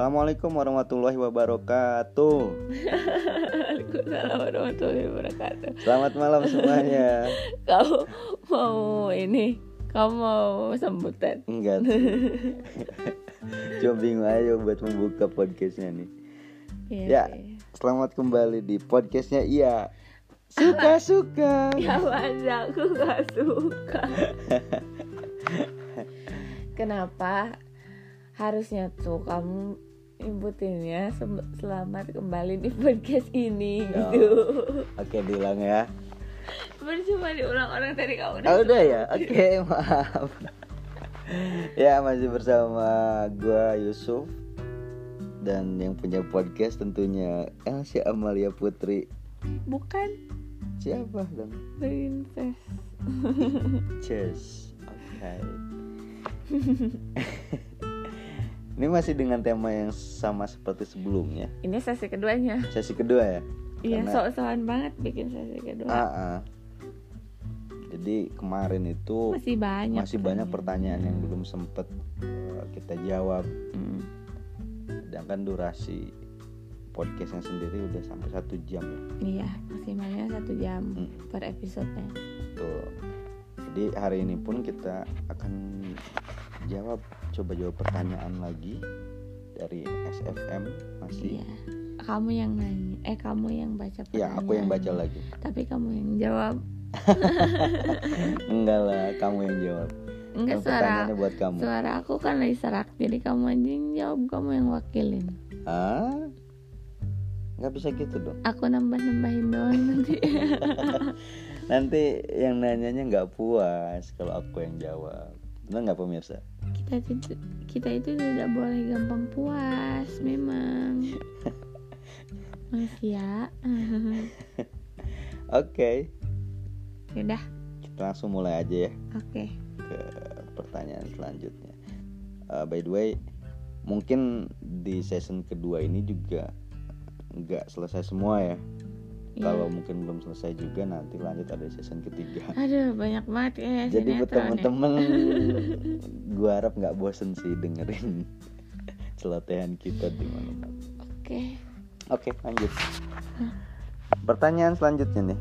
Assalamualaikum warahmatullahi wabarakatuh. Waalaikumsalam warahmatullahi wabarakatuh. Selamat malam semuanya. Kamu mau ini? Kamu mau sambutan? Enggak. Cuma bingung aja buat membuka podcastnya nih. Iya. Ya. Selamat kembali di podcastnya Iya. Suka suka. Ya mas aku gak suka. Kenapa harusnya tuh kamu nyebutinnya sem- selamat kembali di podcast ini Ya. gitu. Oke diulang ya. Percuma diulang orang tadi kamu udah. Oh, udah ya. Oke maaf. ya masih bersama gua Yusuf dan yang punya podcast tentunya Elsia Amalia Putri. Bukan Siapa dong? princess. Cheers. Oke. Ini masih dengan tema yang sama seperti sebelumnya. Ini sesi keduanya. Sesi kedua ya. Iya, Karena- sok-sokan banget bikin sesi kedua. Ah, ah. Jadi kemarin itu masih banyak. masih banyak pertanyaan yang belum sempet uh, kita jawab. Hmm. Sedangkan durasi podcastnya sendiri udah sampai satu jam ya. Iya, maksimalnya satu jam Hmm. per episodenya. Tuh. Jadi hari ini pun kita akan jawab coba jawab pertanyaan lagi dari SFM masih. Iya. Kamu yang nanya, eh kamu yang baca Ya, aku yang baca pertanyaan. lagi. Tapi kamu yang jawab. Enggak lah, kamu yang jawab. Enggak Kan suara. buat kamu. Suara aku kan lagi serak, jadi kamu aja yang jawab, kamu yang wakilin. Ah? Nggak bisa gitu dong. Aku nambah-nambahin doang nanti. Nanti yang nanyanya nggak puas kalau aku yang jawab. Benar nggak pemirsa? Kita itu kita itu tidak boleh gampang puas, memang. Manusia. Oke, Yaudah, kita langsung mulai aja ya oke. ke pertanyaan selanjutnya. Uh, by the way, mungkin di season kedua ini juga nggak selesai semua ya. Iya. Kalau mungkin belum selesai juga nanti lanjut ada season ketiga. Aduh, banyak banget ya. Jadi buat temen-temen, gua harap nggak bosen sih dengerin celotehan kita di mana Oke. Oke, lanjut. Pertanyaan selanjutnya nih.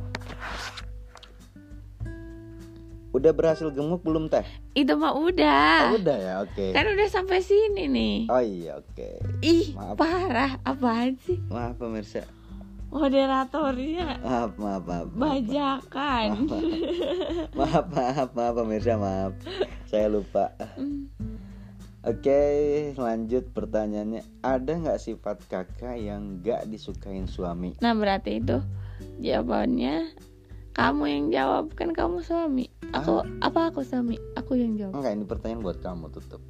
Udah berhasil gemuk belum teh? Itu mah udah. Oh, udah ya, oke. Kan udah sampai sini nih. Oh iya, oke. Ih, maaf. parah. Apaan sih? Maaf pemirsa. Moderatornya Maaf, maaf, maaf. Maaf, bajakan. maaf, maaf, maaf pemirsa, maaf. Saya lupa. Oke, lanjut pertanyaannya. Ada nggak sifat kakak yang nggak disukain suami? Nah, berarti itu jawabannya kamu yang jawab kan kamu suami. Aku apa aku suami? Aku yang jawab. Enggak, ini pertanyaan buat kamu tutup.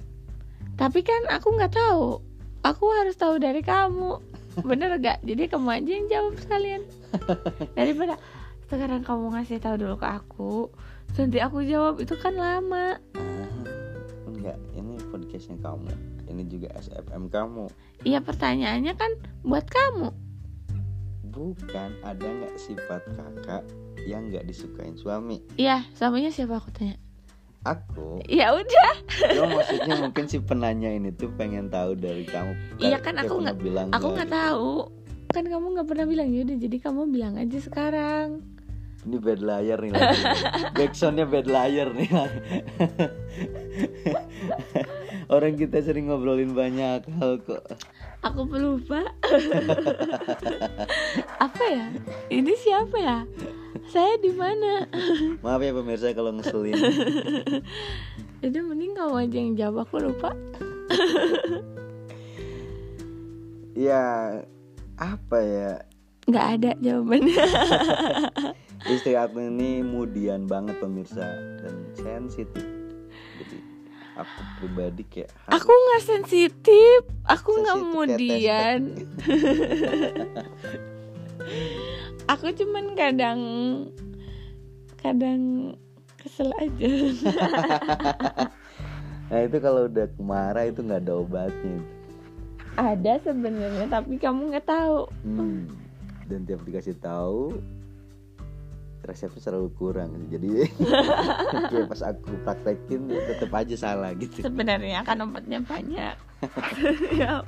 Tapi kan aku nggak tahu. Aku harus tahu dari kamu. Bener gak? Jadi kamu aja yang jawab sekalian. Daripada sekarang kamu ngasih tahu dulu ke aku, terus nanti aku jawab itu kan lama. Ah, enggak, ini podcastnya kamu. Ini juga SFM kamu. Iya pertanyaannya kan buat kamu. Bukan, ada nggak sifat kakak yang nggak disukain suami? Iya, suaminya siapa aku tanya? Aku, Ya udah. maksudnya mungkin si penanya ini tuh pengen tahu dari kamu. Iya Kayak- kan, aku nggak- bilang Aku nggak gitu. tahu. Kan kamu nggak pernah bilang yaudah jadi kamu bilang aja sekarang. Ini bad liar nih. Backsoundnya bad liar nih. Orang kita sering ngobrolin banyak hal kok. Aku pelupa. Apa ya? Ini siapa ya? Saya di mana? Maaf ya pemirsa kalau ngeselin. Itu mending kamu aja yang jawab aku lupa. ya apa ya? Nggak ada jawabannya. Istri aku ini mudian banget pemirsa dan sensitif. Jadi aku pribadi kayak Aku nggak sensitif. Aku nggak kemudian. Aku cuman kadang kadang kesel aja. Nah itu kalau udah marah itu nggak ada obatnya. ada sebenarnya tapi kamu nggak tahu. Hmm. Dan tiap dikasih tahu resepnya selalu kurang jadi kayak pas aku praktekin ya tetap aja salah gitu. Sebenarnya kan obatnya banyak. ya.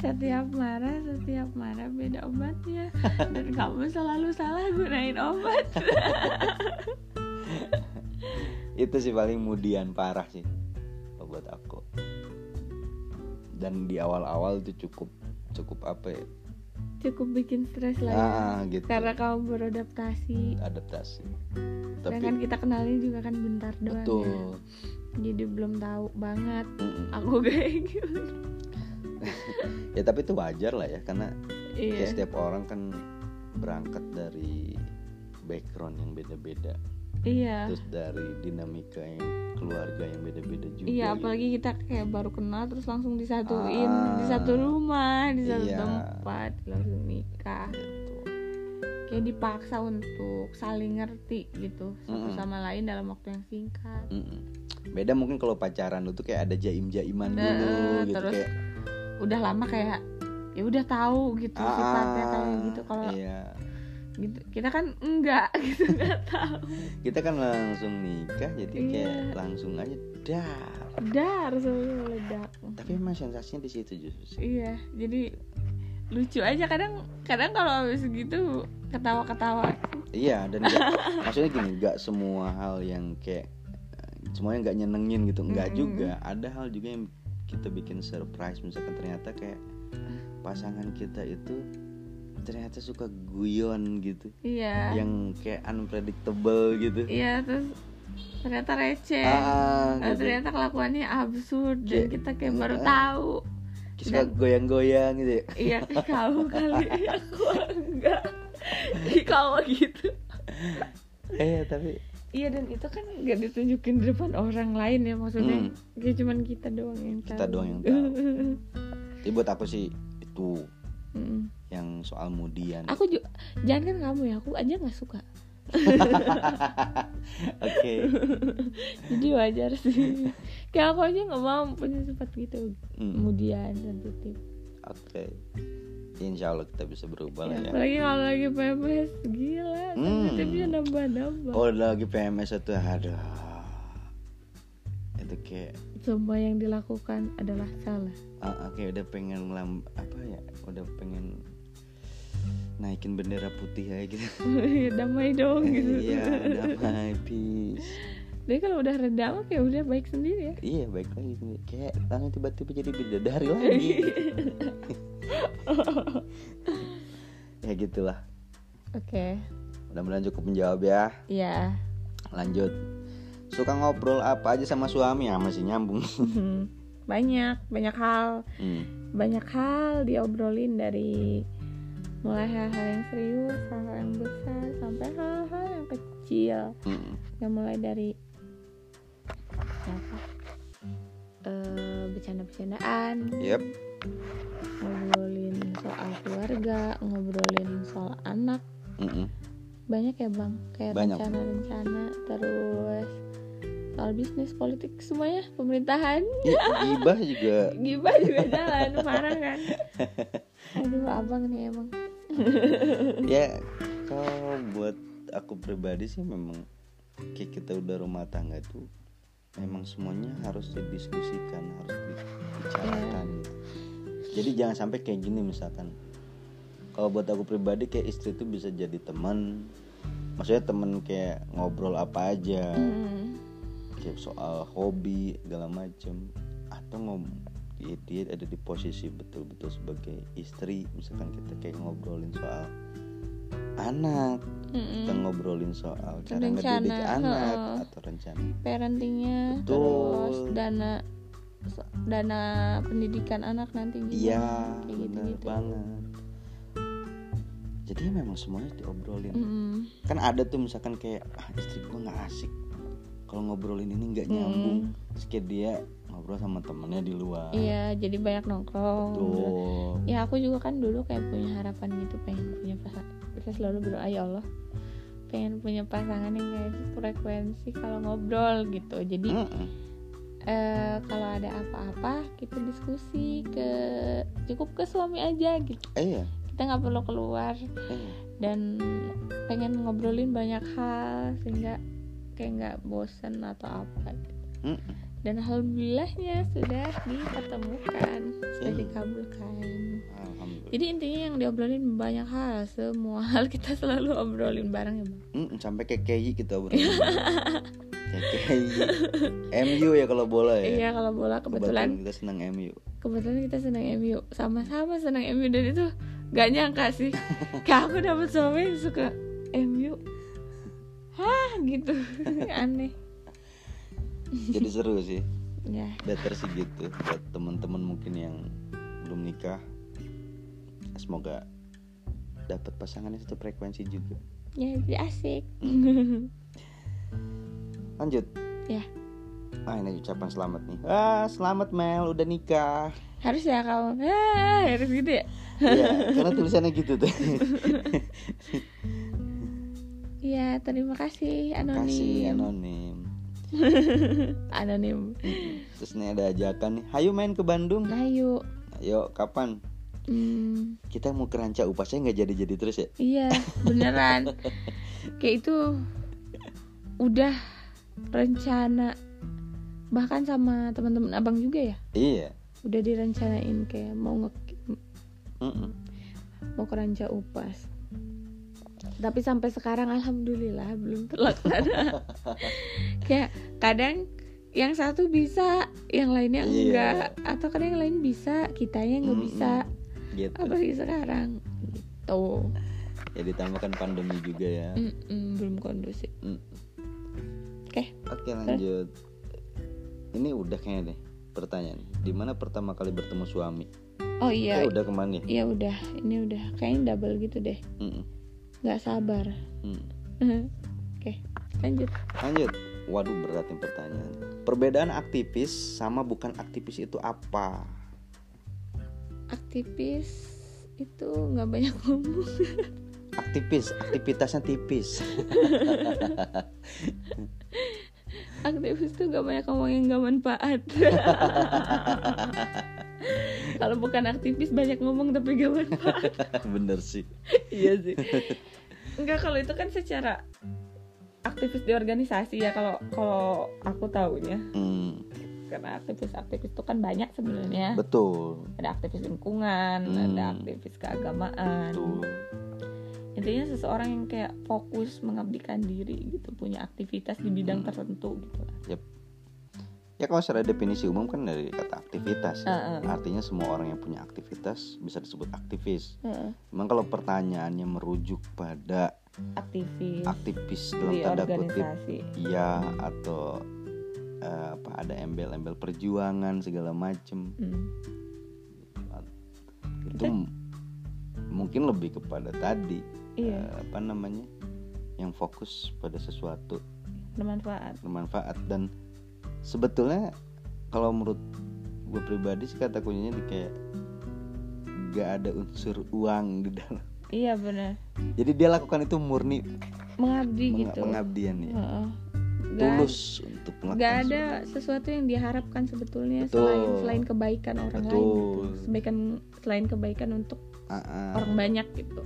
setiap marah setiap marah beda obatnya dan kamu selalu salah gunain obat itu sih paling mudian parah sih buat aku. Dan di awal-awal itu cukup cukup apa ya cukup bikin stres lah ya. Ah gitu. Karena kamu beradaptasi. Adaptasi. Tapi kan kita kenalnya juga kan bentar doang ya. betul jadi belum tahu banget. Mm-mm. aku kayak gimana? Ya tapi itu wajar lah ya karena iya. kayak setiap orang kan berangkat dari background yang beda-beda iya terus dari dinamika yang keluarga yang beda-beda juga iya gitu. apalagi kita kayak baru kenal terus langsung disatuin Ah. di satu rumah di satu Iya. tempat langsung nikah Gitu. kayak dipaksa untuk saling ngerti gitu satu Mm-mm. sama lain dalam waktu yang singkat Mm-mm. beda mungkin kalau pacaran lu tuh kayak ada jaim-jaiman Nah, dulu gitu terus kayak udah lama kayak ya udah tahu gitu sifatnya kayak gitu kalau Ah, iya gitu. Kita kan enggak gitu nggak tahu. Kita kan langsung nikah jadi Iya. kayak langsung aja dar. Dar semuanya meledak. Tapi emang sensasinya di situ justru iya jadi lucu aja kadang kadang kalau habis gitu ketawa-ketawa. Iya dan nggak- maksudnya gini nggak semua hal yang kayak semuanya nggak nyenengin gitu nggak Mm-mm. juga. Ada hal juga yang kita bikin surprise misalkan ternyata kayak pasangan kita itu ternyata suka guyon gitu. Iya. Yang kayak unpredictable gitu. Iya terus ternyata receh. Ah, Eh, gitu. ternyata kelakuannya absurd dan kita kayak baru Ah. tahu. Suka goyang-goyang gitu ya. Iya kamu kali. Aku enggak. Ih, kamu gitu. Eh tapi iya dan itu kan nggak ditunjukin di depan orang lain ya maksudnya. Hmm. kayak cuman kita doang yang tahu. Kita doang yang tahu. ya buat aku sih itu Mm. yang soal mudian. Aku juga jangan kan kamu ya aku aja nggak suka. Oke. Jadi wajar sih. Kayak aku aja nggak mau punya sifat gitu. Hmm, kemudian sensitif. Oke. Insya Allah kita bisa berubah lah ya, ya. apalagi kalau lagi PMS gila. Hmm. sensitifnya nambah nambah oh lagi PMS itu aduh itu kayak semua yang dilakukan adalah salah. Ah, ah, kayak udah pengen ngelam apa ya udah pengen naikin bendera putih aja gitu. Damai dong gitu. iya damai peace. Tapi kalau udah reda mah kayak udah baik sendiri ya. Iya baik lagi sendiri. kayak langsung tiba-tiba jadi bidadari lagi. Ya gitulah. Oke, mudah-mudahan cukup menjawab ya. Ya. lanjut suka ngobrol apa aja sama suami ya masih nyambung banyak, banyak hal, hmm. banyak hal diobrolin dari mulai hal-hal yang serius, hal-hal yang besar, sampai hal-hal yang kecil. Hmm. Yang mulai dari apa? Eh, bercanda-bercandaan, Yep. ngobrolin soal keluarga, ngobrolin soal anak, Mm-mm. banyak ya bang kayak rencana-rencana terus soal bisnis politik semuanya. Pemerintahan. Gibah juga. Gibah juga jalan parah kan? Aduh abang nih emang. Ya kalau buat aku pribadi sih memang kayak kita udah rumah tangga tuh memang semuanya harus didiskusikan harus dibicarakan. Gitu. jadi jangan sampai kayak gini misalkan. Kalau buat aku pribadi kayak istri tuh bisa jadi teman. Maksudnya temen kayak ngobrol apa aja. Hmm, soal hobi segala macem atau ngom ya dia ada di posisi betul-betul sebagai istri misalkan kita kayak ngobrolin soal anak mm-mm. kita ngobrolin soal cara Rencana, ngedidik anak heeh. atau rencana parentingnya Betul. terus dana dana pendidikan anak nanti gimana, iya kayak gitu gitu banget jadi memang semuanya diobrolin Mm-mm. kan ada tuh misalkan kayak ah, istri gua nggak asik kalau ngobrolin ini nggak Mm. nyambung terus kayak dia ngobrol sama temennya di luar iya jadi banyak nongkrong Betul. ya aku juga kan dulu kayak punya harapan gitu pengen punya pasangan saya selalu berdoa ya Allah pengen punya pasangan yang kayak frekuensi kalau ngobrol gitu jadi Mm-mm. eh, kalau ada apa-apa kita diskusi ke cukup ke suami aja gitu Eh, iya, kita nggak perlu keluar iya. dan pengen ngobrolin banyak hal sehingga kayak nggak bosen atau apa gitu. Mm-mm. dan alhamdulillahnya sudah dipertemukan sudah Iya. dikabulkan. Jadi intinya yang diobrolin banyak hal semua hal kita selalu obrolin bareng ya bang. Mm, sampai KI kita bro KKI MU ya kalau bola ya? Iya kalau bola kebetulan kita senang MU kebetulan kita senang MU sama-sama senang MU dan itu gak nyangka sih. Kayak aku dapet suami yang suka hah gitu. Aneh. Jadi seru sih. Ya. Better sih gitu buat teman-teman mungkin yang belum nikah. Semoga dapat pasangannya satu frekuensi juga. Ya jadi asik. Lanjut. Ya. Ah ini ucapan selamat nih. Ah selamat Mel. Udah nikah. Harus ya kamu. Ah, harus gitu ya? Iya karena tulisannya gitu tuh Iya, terima kasih anonim. kasih anonim. Anonim. terus nih ada ajakan nih. Hayu main ke Bandung. Nah, yuk. ayo kapan? Hmm, kita mau ke Ranca Upasnya nggak jadi-jadi terus ya? Iya, beneran. Kayak itu udah rencana. Bahkan sama teman-teman abang juga ya? Iya. Udah direncanain kayak mau nge Mm-mm. mau ke Ranca Upas tapi sampai sekarang alhamdulillah belum terlaksana kayak kadang yang satu bisa yang lainnya Iya. enggak atau kadang yang lain bisa kitanya nggak Mm-mm. bisa gitu apalagi sekarang gitu ya ditambahkan pandemi juga ya Mm-mm, belum kondusif Mm. oke Oke lanjut. Ini udah kayaknya deh pertanyaan. Di mana pertama kali bertemu suami? oh iya Eh, udah ke mana? iya udah ini udah kayaknya double gitu deh Mm-mm. Nggak sabar Mm. oke lanjut Lanjut. Waduh berat nih pertanyaan. Perbedaan aktivis sama bukan aktivis itu apa? aktivis itu nggak banyak ngomong Aktivis, aktivitasnya tipis. aktivis tuh gak banyak ngomong yang gak manfaat kalau bukan aktivis banyak ngomong tapi gak manfaat Bener sih. iya sih enggak kalau itu kan secara aktivis di organisasi ya kalau kalau aku tahunya Hmm, karena aktivis-aktivis itu kan banyak sebenarnya betul. ada aktivis lingkungan Hmm. ada aktivis keagamaan Betul. intinya seseorang yang kayak fokus mengabdikan diri gitu punya aktivitas di bidang Hmm. tertentu gitu lah Ya kalau secara definisi umum kan dari kata aktivitas. ya. Heeh. Artinya semua orang yang punya aktivitas bisa disebut aktivis. Heeh, Memang kalau pertanyaannya merujuk pada aktivis aktivis dalam tanda kutip iya atau eh, apa ada embel-embel perjuangan segala macem Hmm. itu mungkin lebih kepada tadi iya eh, apa namanya yang fokus pada sesuatu bermanfaat bermanfaat dan sebetulnya kalau menurut gue pribadi sih kata kuncinya di kayak gak ada unsur uang di dalam iya benar jadi dia lakukan itu murni mengabdi meng- gitu pengabdian ya. Gak- tulus untuk melakukan Gak ada sesuatu. sesuatu yang diharapkan sebetulnya Betul. selain selain kebaikan orang lain gitu. Betul. Sebaikan selain kebaikan untuk ah. orang banyak gitu.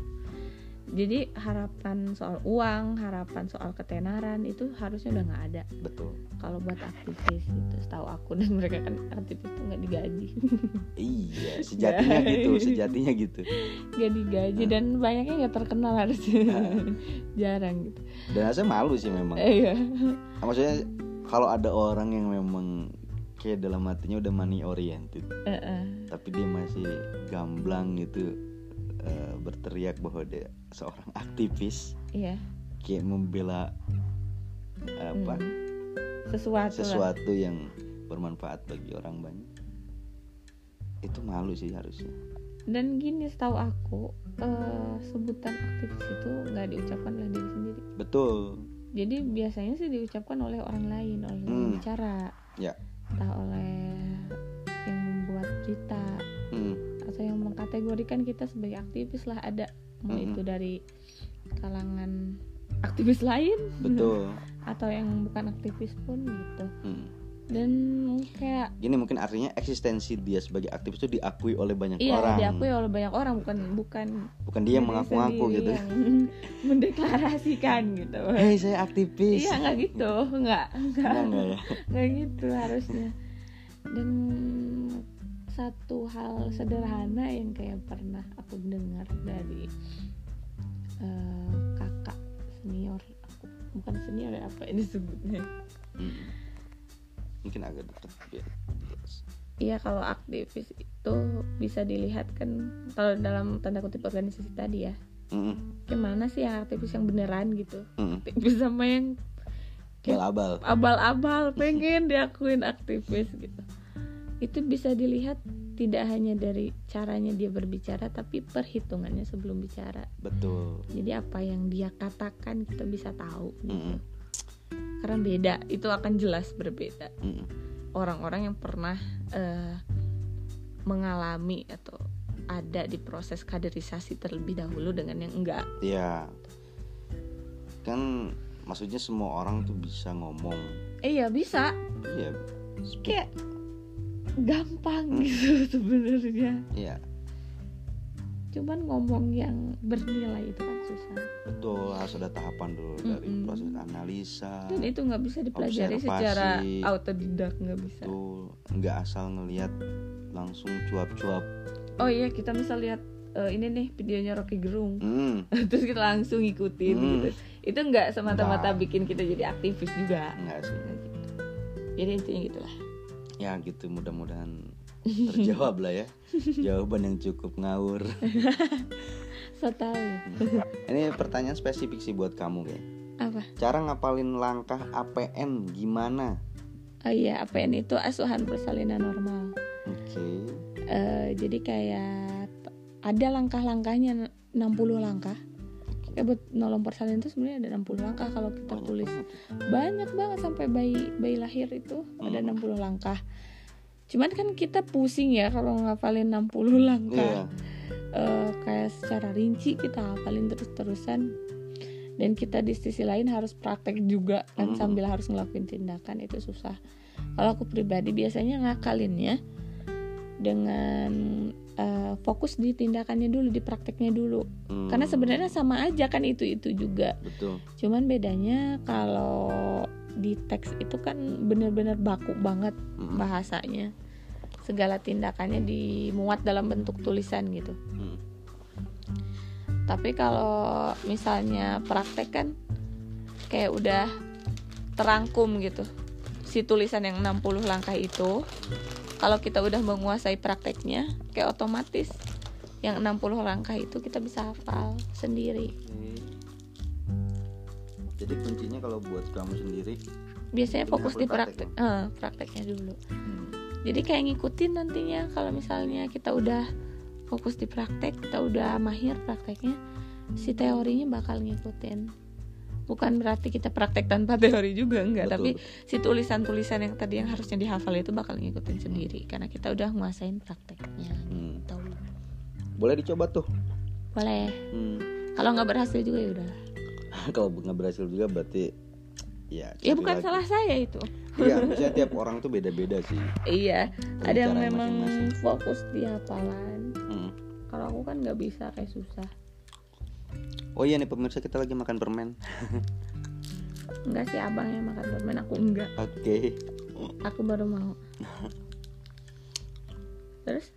Jadi harapan soal uang, harapan soal ketenaran itu harusnya udah nggak ada betul kalau buat aktivis gitu. Setahu aku dan mereka kan aktivis tuh nggak digaji, iya sejatinya Ya. gitu sejatinya gitu nggak digaji dan banyaknya nggak terkenal harusnya, jarang gitu. dan saya malu sih memang Iya. maksudnya kalau ada orang yang memang kayak dalam hatinya udah money oriented Heeh. tapi dia masih gamblang gitu eh, berteriak bahwa dia seorang aktivis Iya. kayak membela apa Mm. Sesuatu, lah. sesuatu yang bermanfaat bagi orang banyak itu malu sih harusnya dan gini setahu aku eh, sebutan aktivis itu nggak diucapkan oleh diri sendiri betul jadi biasanya sih diucapkan oleh orang lain oleh yang Hmm. bicara Ya. entah oleh yang membuat berita Hmm, yang mengkategorikan kita sebagai aktivis lah ada. Mau Mm-mm. itu dari kalangan aktivis lain. Betul. Atau yang bukan aktivis pun gitu. Hmm. dan kayak gini mungkin artinya eksistensi dia sebagai aktivis itu diakui oleh banyak iya orang. diakui oleh banyak orang bukan bukan bukan dia yang mengaku-ngaku gitu. yang mendeklarasikan gitu. Hei saya aktivis. Iya nggak gitu. Nggak. Nggak enggak ya? Nggak gitu harusnya. Dan satu hal sederhana yang kayak pernah aku dengar dari eh, kakak senior aku bukan senior ya apa ini sebutnya Mm. mungkin agak dekat biar jelas. Iya kalau aktivis itu bisa dilihat kan kalau dalam tanda kutip organisasi tadi ya Mm-mm. gimana sih yang aktivis yang beneran gitu Mm-mm. aktivis sama yang abal-abal abal-abal pengen diakuin aktivis gitu itu bisa dilihat tidak hanya dari caranya dia berbicara tapi perhitungannya sebelum bicara. Betul. Jadi apa yang dia katakan kita bisa tahu gitu. Mm-mm. karena beda itu akan jelas berbeda. Mm-mm. orang-orang yang pernah eh, mengalami atau ada di proses kaderisasi terlebih dahulu dengan yang enggak. Iya. Kan maksudnya semua orang tuh bisa ngomong. Eh ya bisa. Iya. Kayak gampang gitu sebenarnya. Iya. Cuman ngomong yang bernilai itu kan susah. Betul harus ada tahapan dulu dari Mm-mm. proses analisa dan itu nggak bisa dipelajari Observasi. secara autodidak nggak bisa. Betul nggak asal ngelihat langsung cuap-cuap. Oh iya kita misal lihat eh, ini nih videonya Rocky Gerung. Hmm. Terus kita langsung ngikutin Hmm. gitu. Itu nggak semata-mata Nggak. bikin kita jadi aktivis juga. Enggak sih. Nggak gitu. jadi intinya gitulah ya gitu mudah-mudahan terjawab lah ya. Jawaban yang cukup ngawur. So tau ya ini pertanyaan spesifik sih buat kamu kayak apa? Cara ngapalin langkah APN gimana? Oh iya APN itu asuhan persalinan normal. Oke. Eh, jadi kayak ada langkah-langkahnya 60 langkah kayak buat nolong persalinan itu sebenarnya ada 60 langkah kalau kita Banyak tulis banget. banyak banget sampai bayi bayi lahir itu ada Hmm. 60 langkah cuman kan kita pusing ya kalau ngapalin 60 langkah Iya. Eh, kayak secara rinci kita hafalin terus-terusan dan kita di sisi lain harus praktek juga kan Mhm. sambil harus ngelakuin tindakan itu susah kalau aku pribadi biasanya ngakalinnya dengan eh, fokus di tindakannya dulu di prakteknya dulu. Hmm, karena sebenarnya sama aja kan itu itu juga. Betul. Cuman bedanya kalau di teks itu kan bener-bener baku banget Mm-mm. bahasanya. Segala tindakannya dimuat dalam bentuk tulisan gitu. Mm. tapi kalau misalnya praktek kan kayak udah terangkum gitu. Si tulisan yang 60 langkah itu kalau kita udah menguasai prakteknya kayak otomatis yang 60 langkah itu kita bisa hafal sendiri. Oke. jadi kuncinya kalau buat kamu sendiri biasanya fokus di praktek praktek eh, prakteknya dulu. Hmm, jadi kayak ngikutin nantinya kalau misalnya kita udah fokus di praktek kita udah mahir prakteknya si teorinya bakal ngikutin bukan berarti kita praktek tanpa teori juga enggak Betul. tapi si tulisan-tulisan yang tadi yang harusnya dihafal itu bakal ngikutin sendiri karena kita udah nguasain prakteknya hmm. tahu boleh dicoba tuh boleh hmm. kalau nggak berhasil juga ya udah kalau nggak berhasil juga berarti ya ya bukan lagi. salah saya itu iya misalnya tiap orang tuh beda-beda sih iya ada yang memang masing-masing. fokus di hafalan Hmm. kalau aku kan nggak bisa kayak susah oh iya nih pemirsa kita lagi makan permen. Enggak sih abang yang makan permen aku enggak. Oke. Aku baru mau. Terus?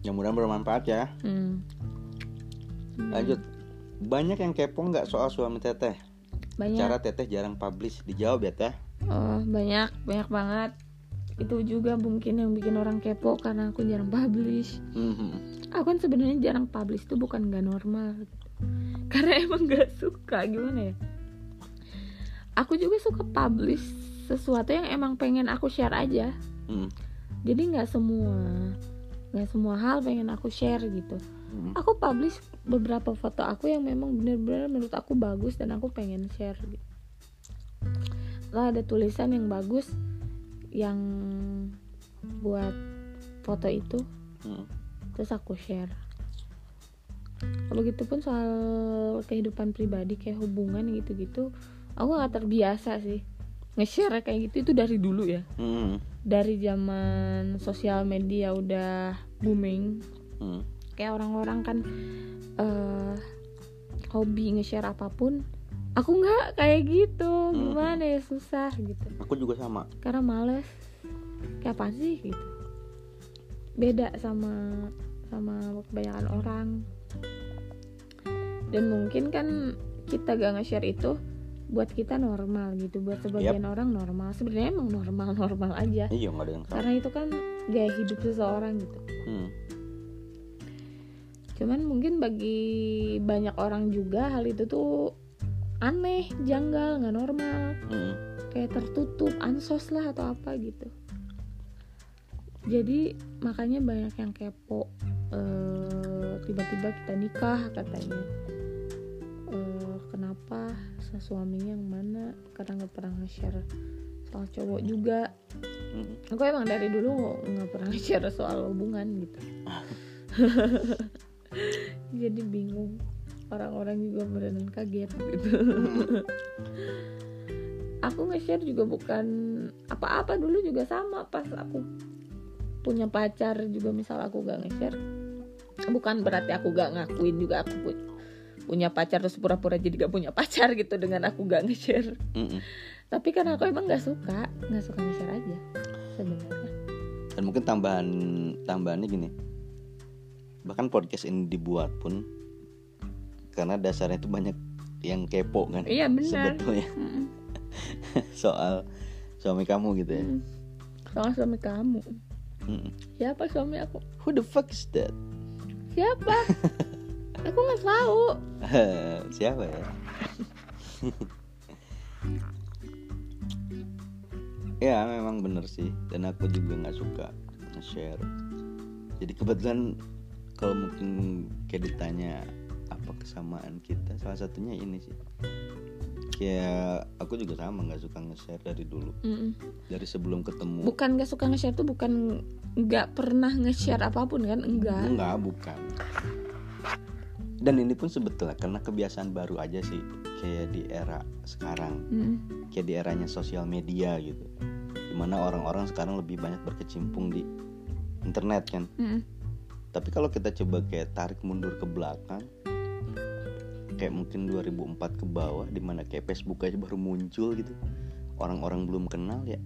Yang mudah bermanfaat ya. Hmm. lanjut. Banyak yang kepo nggak soal suami teteh? Banyak. Cara teteh jarang publish dijawab ya teh. Oh banyak banyak banget. Itu juga mungkin yang bikin orang kepo karena aku jarang publish. Mhm. Aku kan sebenarnya jarang publish itu bukan nggak normal gitu. karena emang nggak suka gimana ya aku juga suka publish sesuatu yang emang pengen aku share aja Hmm. jadi nggak semua nggak semua hal pengen aku share gitu Hmm. aku publish beberapa foto aku yang memang benar-benar menurut aku bagus dan aku pengen share gitu. Lah ada tulisan yang bagus yang buat foto itu Hmm. Terus aku share. Begitupun soal kehidupan pribadi kayak hubungan gitu-gitu, aku nggak terbiasa sih nge-share kayak gitu itu dari dulu ya Hmm. dari zaman sosial media udah booming Hmm. kayak orang-orang kan eh hobi nge-share apa pun aku nggak kayak gitu gimana ya susah gitu Aku juga sama. karena males kayak apa sih gitu beda sama sama kebanyakan orang. Dan mungkin kan kita gak nge-share itu buat kita normal gitu buat sebagian orang normal. Sebenarnya emang normal normal aja. Iya nggak ada yang salah. karena itu kan gaya hidup seseorang gitu. Hmm. cuman mungkin bagi banyak orang juga hal itu tuh aneh janggal nggak normal. Hmm. kayak tertutup ansos lah atau apa gitu. Jadi makanya banyak yang kepo Eh, tiba-tiba kita nikah katanya. Eh, kenapa suaminya yang mana? Karena nggak pernah nge-share soal cowok juga. Aku emang dari dulu nggak pernah share soal hubungan gitu. Jadi bingung. Orang-orang juga beneran kaget gitu. Aku nge-share juga bukan apa-apa. Dulu juga sama pas aku punya pacar juga misal aku gak nge-share bukan berarti aku gak ngakuin juga aku pu- punya pacar terus pura-pura jadi gak punya pacar gitu dengan aku gak nge-share Mm-mm. tapi kan aku emang nggak suka nggak suka nge-share aja sebenarnya Dan mungkin tambahan tambahannya gini. Bahkan podcast ini dibuat pun karena dasarnya itu banyak yang kepo kan. iya benar Sebetulnya Mm-mm. soal suami kamu gitu ya. Mm. soal suami kamu Mm-mm. siapa suami aku Who the fuck is that? Siapa? Aku nggak tahu. Siapa ya? ya memang bener sih. Dan aku juga nggak suka nge-share. Jadi kebetulan kalau mungkin kayak ditanya apa kesamaan kita salah satunya ini sih kayak aku juga sama nggak suka nge-share dari dulu. Mm-mm. dari sebelum ketemu. Bukan nggak suka nge-share tuh bukan nggak pernah nge-share apa pun kan? Enggak. Enggak bukan. Dan ini pun sebetulnya karena kebiasaan baru aja sih kayak di era sekarang. Mm-mm. kayak di eranya sosial media gitu. Di mana orang-orang sekarang lebih banyak berkecimpung di internet kan. Mm-mm. tapi kalau kita coba kayak tarik mundur ke belakang kayak mungkin 2004 ke bawah di mana kayak Facebook aja baru muncul gitu. Orang-orang belum kenal ya.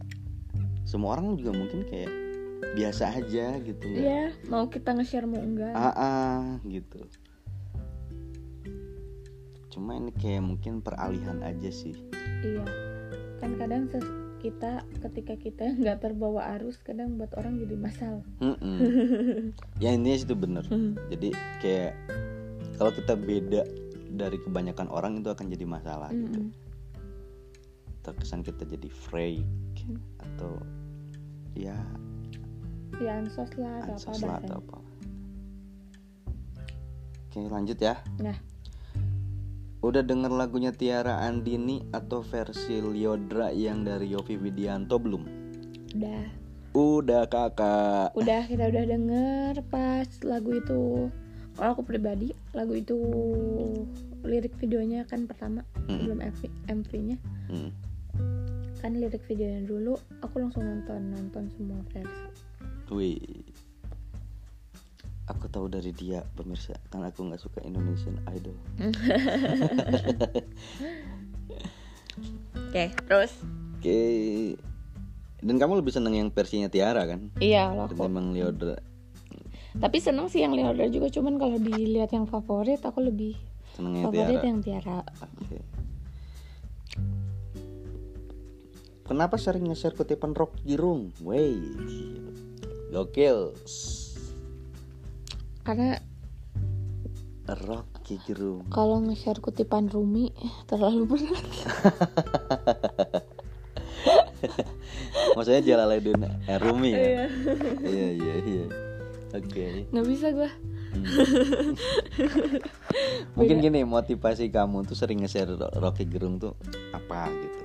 Semua orang juga mungkin kayak biasa aja gitu nggak? Iya, mau kita nge-share mau enggak? Ah, ah, gitu. Cuma ini kayak mungkin peralihan aja sih. Iya. Kan kadang kita ketika kita nggak terbawa arus kadang buat orang jadi masalah. Mm-mm. ya ini itu bener. Jadi kayak kalau kita beda dari kebanyakan orang itu akan jadi masalah gitu. Mm-mm. terkesan kita jadi freak atau ya ya ansos lah atau apa ansos lah atau apa. Oke lanjut ya. Nah. Udah denger lagunya Tiara Andini atau versi Liodra yang dari Yofi Widianto belum? Udah. Udah kakak. Udah kita udah denger pas lagu itu kalau aku pribadi lagu itu lirik videonya kan pertama Mm. sebelum MV, MV-nya Hmm. kan lirik videonya dulu aku langsung nonton nonton semua versi Wih. Aku tahu dari dia pemirsa karena aku nggak suka Indonesian Idol. oke terus Oke. Dan kamu lebih seneng yang versinya Tiara kan? iya kalau aku Ketimbang Liodra. Tapi seneng sih yang Leodra juga cuman kalau dilihat yang favorit aku lebih Senengnya favorit Tiara. yang Tiara Oke. Kenapa sering nge-share kutipan rock girung? Wey. Gokil. karena Rocky Gerung. kalau nge-share kutipan Rumi terlalu berat Maksudnya Jalaluddin eh, Rumi ya? Iya. Iya iya Oke. nggak bisa gua Hmm. Mungkin gini motivasi kamu tuh sering nge-share Ro- Rocky Gerung tuh apa gitu?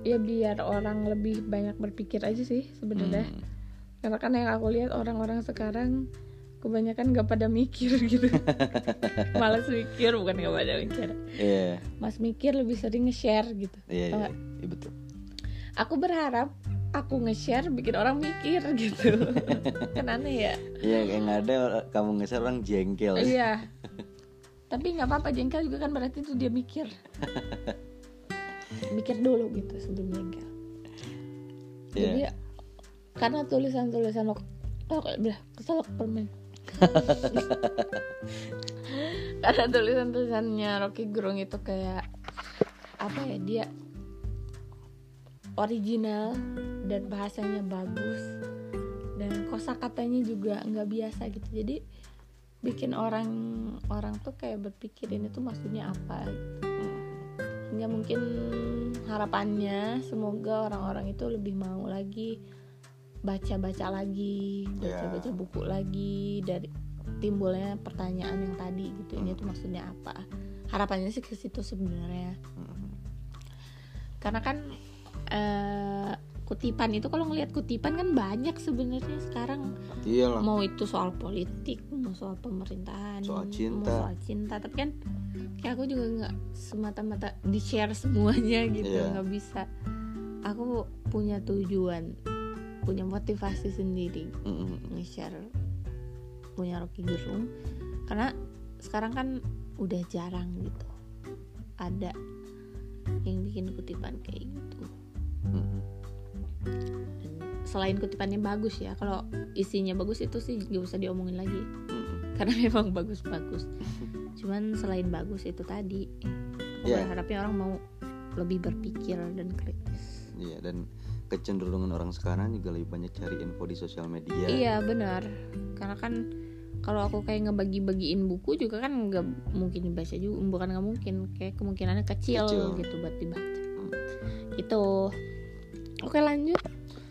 ya biar orang lebih banyak berpikir aja sih sebenarnya Hmm. karena kan yang aku lihat orang-orang sekarang kebanyakan nggak pada mikir gitu malas mikir bukan nggak pada mikir Iya mas mikir lebih sering nge-share gitu iya iya nggak? iya, betul. aku berharap aku nge-share bikin orang mikir gitu. Kan aneh ya? Iya kayak nggak ada kamu ngeser orang jengkel. iya. Tapi nggak apa-apa jengkel juga kan berarti itu dia mikir. Mikir dulu gitu sebelum jengkel. Iya. jadi karena tulisan-tulisan lo oh belah keselak permen karena tulisan-tulisannya Rocky Gerung itu kayak apa ya dia original dan bahasanya bagus dan kosakatanya juga nggak biasa gitu jadi bikin orang orang tuh kayak berpikir ini tuh maksudnya apa gitu. hingga mungkin harapannya semoga orang-orang itu lebih mau lagi baca-baca lagi baca-baca buku lagi dari timbulnya pertanyaan yang tadi gitu ini tuh maksudnya apa harapannya sih ke situ sebenarnya Mm. karena kan eh, kutipan itu kalau ngelihat kutipan kan banyak sebenarnya sekarang Iya lah. mau itu soal politik mau soal pemerintahan Soal mau cinta. soal cinta tapi kan kayak aku juga nggak semata-mata di share semuanya gitu Iya. nggak bisa aku punya tujuan punya motivasi sendiri Mm-mm. nge-share punya Rocky Gerung karena sekarang kan udah jarang gitu ada yang bikin kutipan kayak gitu Selain kutipannya bagus ya kalau isinya bagus itu sih gak usah diomongin lagi Mm-mm. karena memang bagus-bagus cuman selain bagus itu tadi aku Iya. berharapnya orang mau lebih berpikir dan kritis Iya dan kecenderungan orang sekarang juga lebih banyak cari info di sosial media. iya benar karena kan kalau aku kayak ngebagi-bagiin buku juga kan nggak mungkin dibaca juga bukan nggak mungkin kayak kemungkinannya kecil, Kecil. gitu buat dibaca Hmm. itu oke lanjut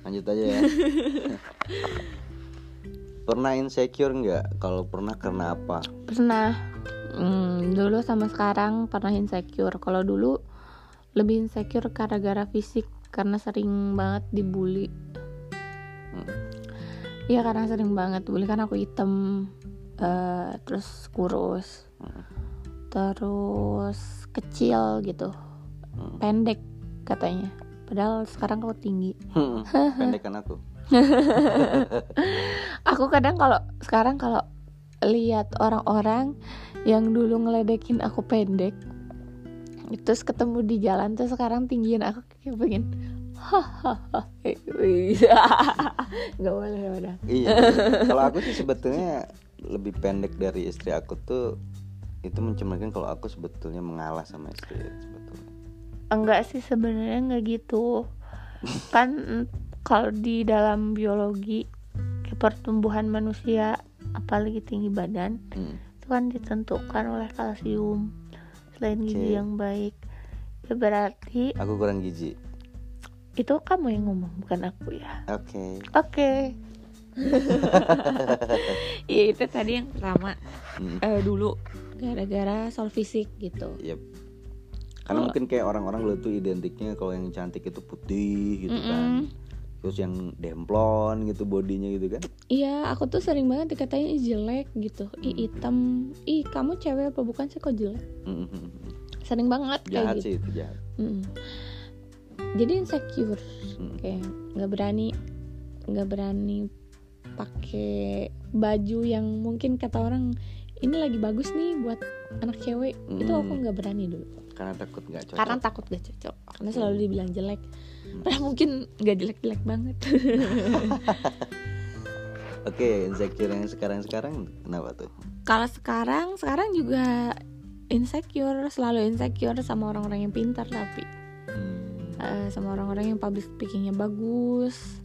Lanjut aja ya. pernah insecure nggak? Kalau pernah karena apa? pernah hmm, dulu sama sekarang pernah insecure kalau dulu lebih insecure gara-gara fisik karena sering banget dibully Hmm. Iya karena sering banget bully kan aku hitam eh, terus kurus Hmm. terus kecil gitu Hmm. pendek katanya padahal sekarang aku tinggi Pendekan aku. aku kadang kalau sekarang kalau lihat orang-orang yang dulu ngeledekin aku pendek terus ketemu di jalan tuh sekarang tinggiin aku kayak pengen hahaha nggak boleh udah Iya. Kalau aku sih sebetulnya lebih pendek dari istri aku tuh itu mencerminkan kalau aku sebetulnya mengalah sama istri. Enggak sih sebenarnya nggak gitu kan kalau di dalam biologi pertumbuhan manusia apalagi tinggi badan Hmm. itu kan ditentukan oleh kalsium selain gizi Oke. yang baik ya berarti Aku kurang gizi. itu kamu yang ngomong bukan aku ya Oke. oke Iya itu tadi yang pertama Hmm. eh, dulu gara-gara soal fisik gitu Yep. Karena Kalau- mungkin kayak orang-orang dulu tuh identiknya kalau yang cantik itu putih gitu kan. Terus yang demplon gitu bodinya gitu kan. Iya, aku tuh sering banget dikatain jelek gitu. Ih hitam. Ih, kamu cewek apa bukan sih kok jelek? Mm-mm. Sering banget Jahat kayak gitu. sih itu jahat. Mm. Jadi insecure, Mm. kayak nggak berani, nggak berani pakai baju yang mungkin kata orang ini lagi bagus nih buat anak cewek. Itu aku Mm. nggak berani dulu, Karena takut nggak cocok. karena takut gak cocok. Karena selalu dibilang jelek. Padahal mungkin nggak jelek-jelek banget. Oke, insecure yang sekarang-sekarang kenapa tuh? kalau sekarang sekarang juga insecure selalu insecure sama orang-orang yang pintar tapi Hmm. eh, sama orang-orang yang public speakingnya bagus Hmm.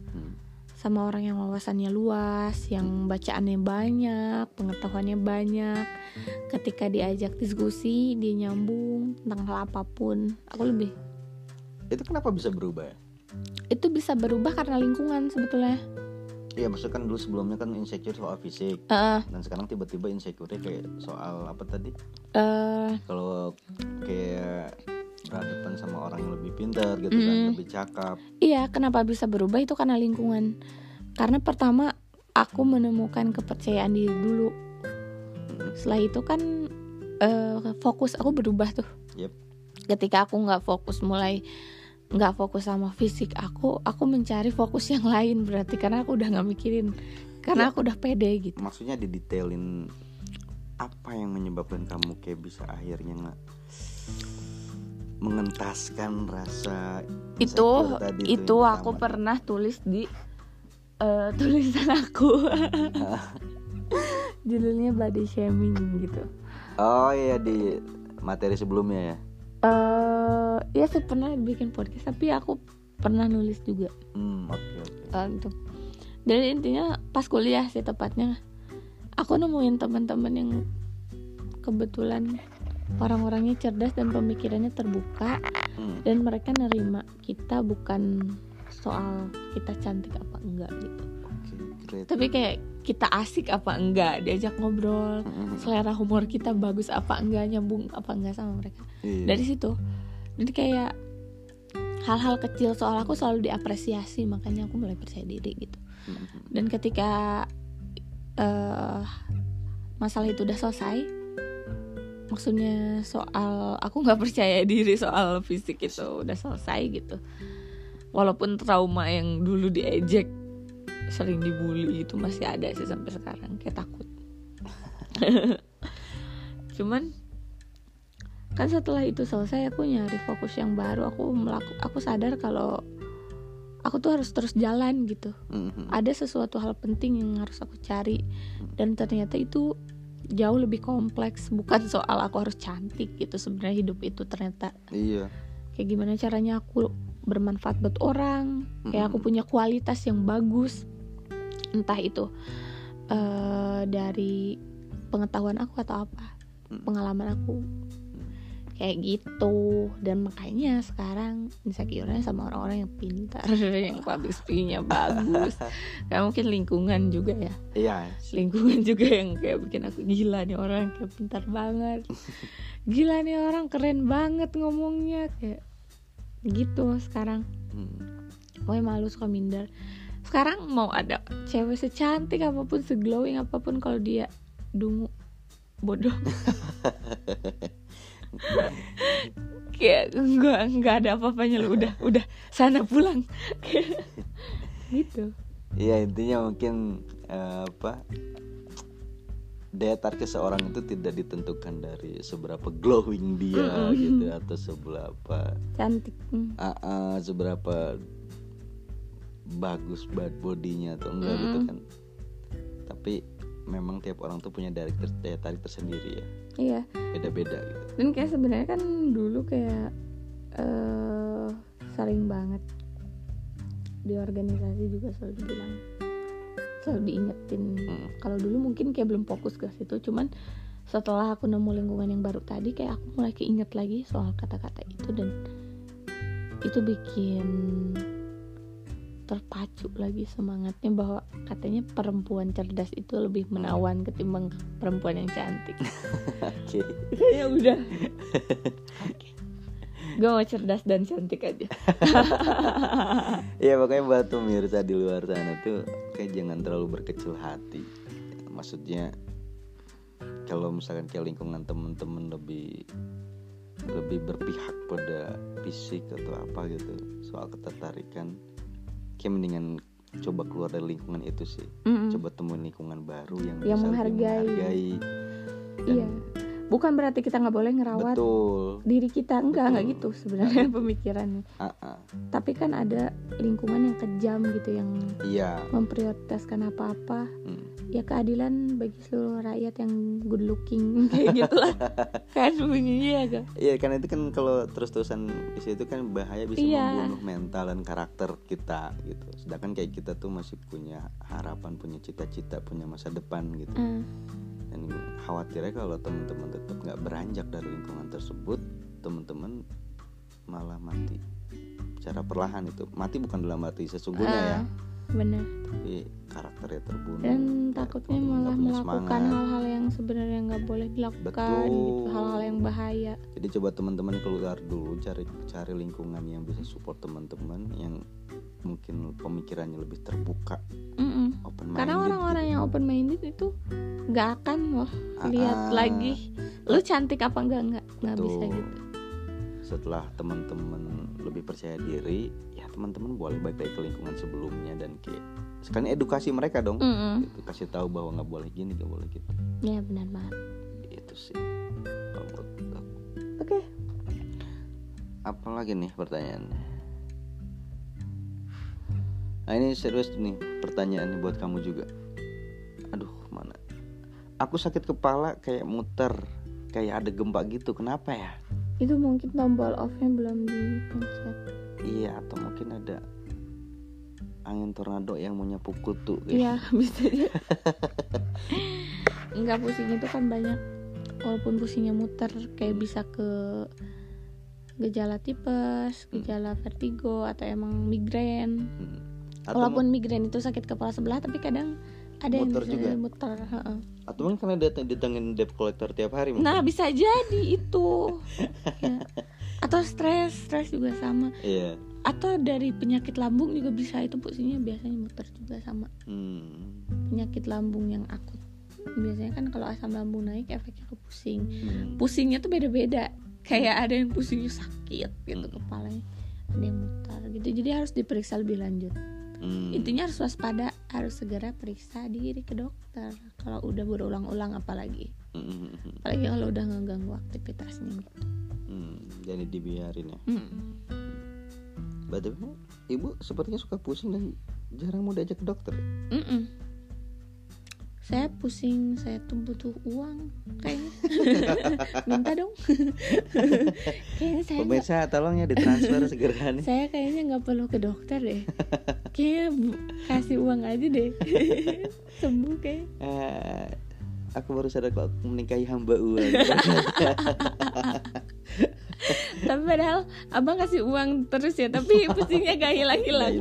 Sama orang yang wawasannya luas yang bacaannya banyak pengetahuannya banyak. Ketika diajak diskusi dia nyambung tentang hal apa pun. Aku lebih Itu kenapa bisa berubah ya? itu bisa berubah karena lingkungan sebetulnya. Iya, maksudnya kan dulu sebelumnya kan insecure soal fisik. Eh, dan sekarang tiba-tiba insecure kayak soal apa tadi? eh, Kalau kayak berhadapan sama orang yang lebih pintar gitu kan, Mm. lebih cakap. Iya, kenapa bisa berubah itu karena lingkungan. Karena pertama aku menemukan kepercayaan diri dulu. Mm. Setelah itu kan eh, fokus aku berubah tuh. Yep. Ketika aku nggak fokus mulai nggak fokus sama fisik aku aku mencari fokus yang lain berarti karena aku udah nggak mikirin karena Ya. aku udah pede gitu maksudnya didetailin apa yang menyebabkan kamu kayak bisa akhirnya nggak mengentaskan rasa itu tadi itu yang aku pertama. pernah tulis di eh, tulisan aku. Judulnya body shaming gitu. Oh iya di materi sebelumnya ya? Eh ya sih pernah bikin podcast tapi aku pernah nulis juga. Hmm oke oke. Eh, gitu dan intinya pas kuliah sih tepatnya aku nemuin teman-teman yang kebetulan orang-orangnya cerdas dan pemikirannya terbuka Hmm, dan mereka nerima kita bukan soal kita cantik apa enggak gitu oke great tapi kayak kita asik apa enggak diajak ngobrol Mm-mm. selera humor kita bagus apa enggak nyambung apa enggak sama mereka Iya. dari situ jadi kayak hal-hal kecil soal aku selalu diapresiasi makanya aku mulai percaya diri gitu Mm-mm. dan ketika eh masalah itu udah selesai maksudnya soal aku nggak percaya diri soal fisik itu udah selesai gitu. Walaupun trauma yang dulu diejek sering dibully itu masih ada sih sampai sekarang kayak takut. Cuman kan setelah itu selesai aku nyari fokus yang baru. Aku melaku aku sadar kalau aku tuh harus terus jalan gitu. Mm-mm. ada sesuatu hal penting yang harus aku cari. Dan ternyata itu jauh lebih kompleks. Bukan soal aku harus cantik gitu sebenarnya hidup itu ternyata iya. kayak gimana caranya aku bermanfaat buat orang kayak aku punya kualitas yang bagus. Entah itu eh, dari pengetahuan aku atau apa Mm. pengalaman aku kayak gitu. Dan makanya sekarang insecure-nya sama orang-orang yang pintar yang public speaking-nya bagus. Kayak mungkin lingkungan juga ya. Iya. Lingkungan juga yang kayak bikin aku gila nih orang kayak pintar banget. Gila nih orang keren banget ngomongnya. Kayak gitu sekarang. Hmm. Malu suka minder. Sekarang mau ada cewek secantik apa pun Seglowing apa pun Kalau dia dungu Bodoh Kayak enggak, enggak ada apa-apanya lu Udah, udah sana pulang. Kayak Gitu. Iya intinya mungkin eh, apa daya tarik seseorang itu tidak ditentukan dari seberapa glowing dia gitu atau seberapa Cantik. Ah, ah, seberapa bagus bad bodinya atau enggak gitu Mm-mm. kan. Tapi memang tiap orang tuh punya daya tarik tersendiri ya Iya. Beda-beda gitu. Dan kayak sebenarnya kan dulu kayak eh sering banget di organisasi juga selalu dibilang selalu diingetin. Hmm. kalau dulu mungkin kayak belum fokus ke situ cuman setelah aku nemu lingkungan yang baru tadi kayak aku mulai keinget lagi soal kata-kata itu dan itu bikin terpacu lagi semangatnya bahwa katanya perempuan cerdas itu lebih menawan ketimbang perempuan yang cantik oke ya udah Oke. gue mau cerdas dan cantik aja Iya makanya buat pemirsa di luar sana tuh kayak jangan terlalu berkecil hati. Maksudnya kalau misalkan kayak lingkungan temen-temen lebih lebih berpihak pada fisik atau apa gitu soal ketertarikan, kayak mendingan coba keluar dari lingkungan itu sih. Mm-mm. Coba temuin lingkungan baru yang, Yang bisa lebih menghargai. menghargai. Dan iya bukan berarti kita nggak boleh ngerawat Betul. diri kita enggak enggak Betul. gitu sebenarnya pemikirannya ah. tapi kan ada lingkungan yang kejam gitu yang Iya. memprioritaskan apa-apa Hmm. ya keadilan bagi seluruh rakyat yang good looking kayak gitulah kan bunyinya agak Iya karena itu kan kalau terus-terusan di situ kan bahaya bisa Iya. membunuh mental dan karakter kita gitu. Sedangkan kayak kita tuh masih punya harapan, punya cita-cita, punya masa depan gitu. Ah, Dan khawatirnya kalau teman-teman tetap nggak beranjak dari lingkungan tersebut, teman-teman malah mati. Secara perlahan itu. Mati bukan dalam arti sesungguhnya ya, ah, bener tapi karakternya terbunuh. dan nggak- takutnya nggak malah melakukan hal-hal yang sebenarnya nggak boleh dilakukan gitu hal-hal yang bahaya. Jadi coba teman-teman keluar dulu cari cari lingkungan yang bisa support teman-teman yang mungkin pemikirannya lebih terbuka, open minded. karena orang-orang yang open minded itu nggak akan loh Ah, lihat ah. lagi lu cantik apa enggak enggak nggak bisa gitu setelah teman-teman lebih percaya diri ya teman-teman boleh balik ke lingkungan sebelumnya dan kayak sekalian edukasi mereka dong. Mm-mm. gitu, kasih tahu bahwa nggak boleh gini nggak boleh gitu. Ya benar banget. Itu sih kalau aku. oke. Apa lagi nih pertanyaannya? Nah ini serius nih pertanyaannya buat kamu juga. Aduh mana? Aku sakit kepala kayak muter kayak ada gempa gitu. Kenapa ya itu mungkin tombol off-nya belum dipencet. Iya atau mungkin ada angin tornado yang mau nyapu kutu. Iya bisa dia Enggak pusing itu kan banyak. Walaupun pusingnya muter Kayak bisa ke Gejala tipes Gejala vertigo Atau emang migrain. Hmm. atau, Walaupun migrain itu sakit kepala sebelah Tapi kadang ada yang Muter bisa juga? muter heeh. atau mungkin karena dia ditangin debt collector tiap hari mungkin. Nah bisa jadi itu Ya. Atau stres Stres juga sama iya Atau dari penyakit lambung juga bisa Itu pusingnya biasanya muter juga sama hmm. penyakit lambung yang akut biasanya kan kalau asam lambung naik efeknya ke pusing Hmm. pusingnya tuh beda-beda kayak ada yang pusingnya sakit gitu Hmm. kepalanya ada yang mutar gitu jadi harus diperiksa lebih lanjut Hmm. intinya harus waspada harus segera periksa diri ke dokter kalau udah berulang-ulang apalagi Hmm. apalagi kalau udah ngeganggu aktivitasnya gitu Hmm. jadi dibiarin ya Hmm. Berarti ibu sepertinya suka pusing dan jarang mau diajak ke dokter. Mm-mm. Saya pusing saya tuh butuh uang kayaknya. Minta dong. Kayaknya saya Pemirsa tolong ya ditransfer segera nih. saya kayaknya nggak perlu ke dokter deh. Kayaknya bu- kasih uang aja deh. Sembuh kayak Eh, aku baru sadar kalau aku menikahi hamba uang. tapi padahal abang kasih uang terus ya tapi pusingnya gak hilang hilang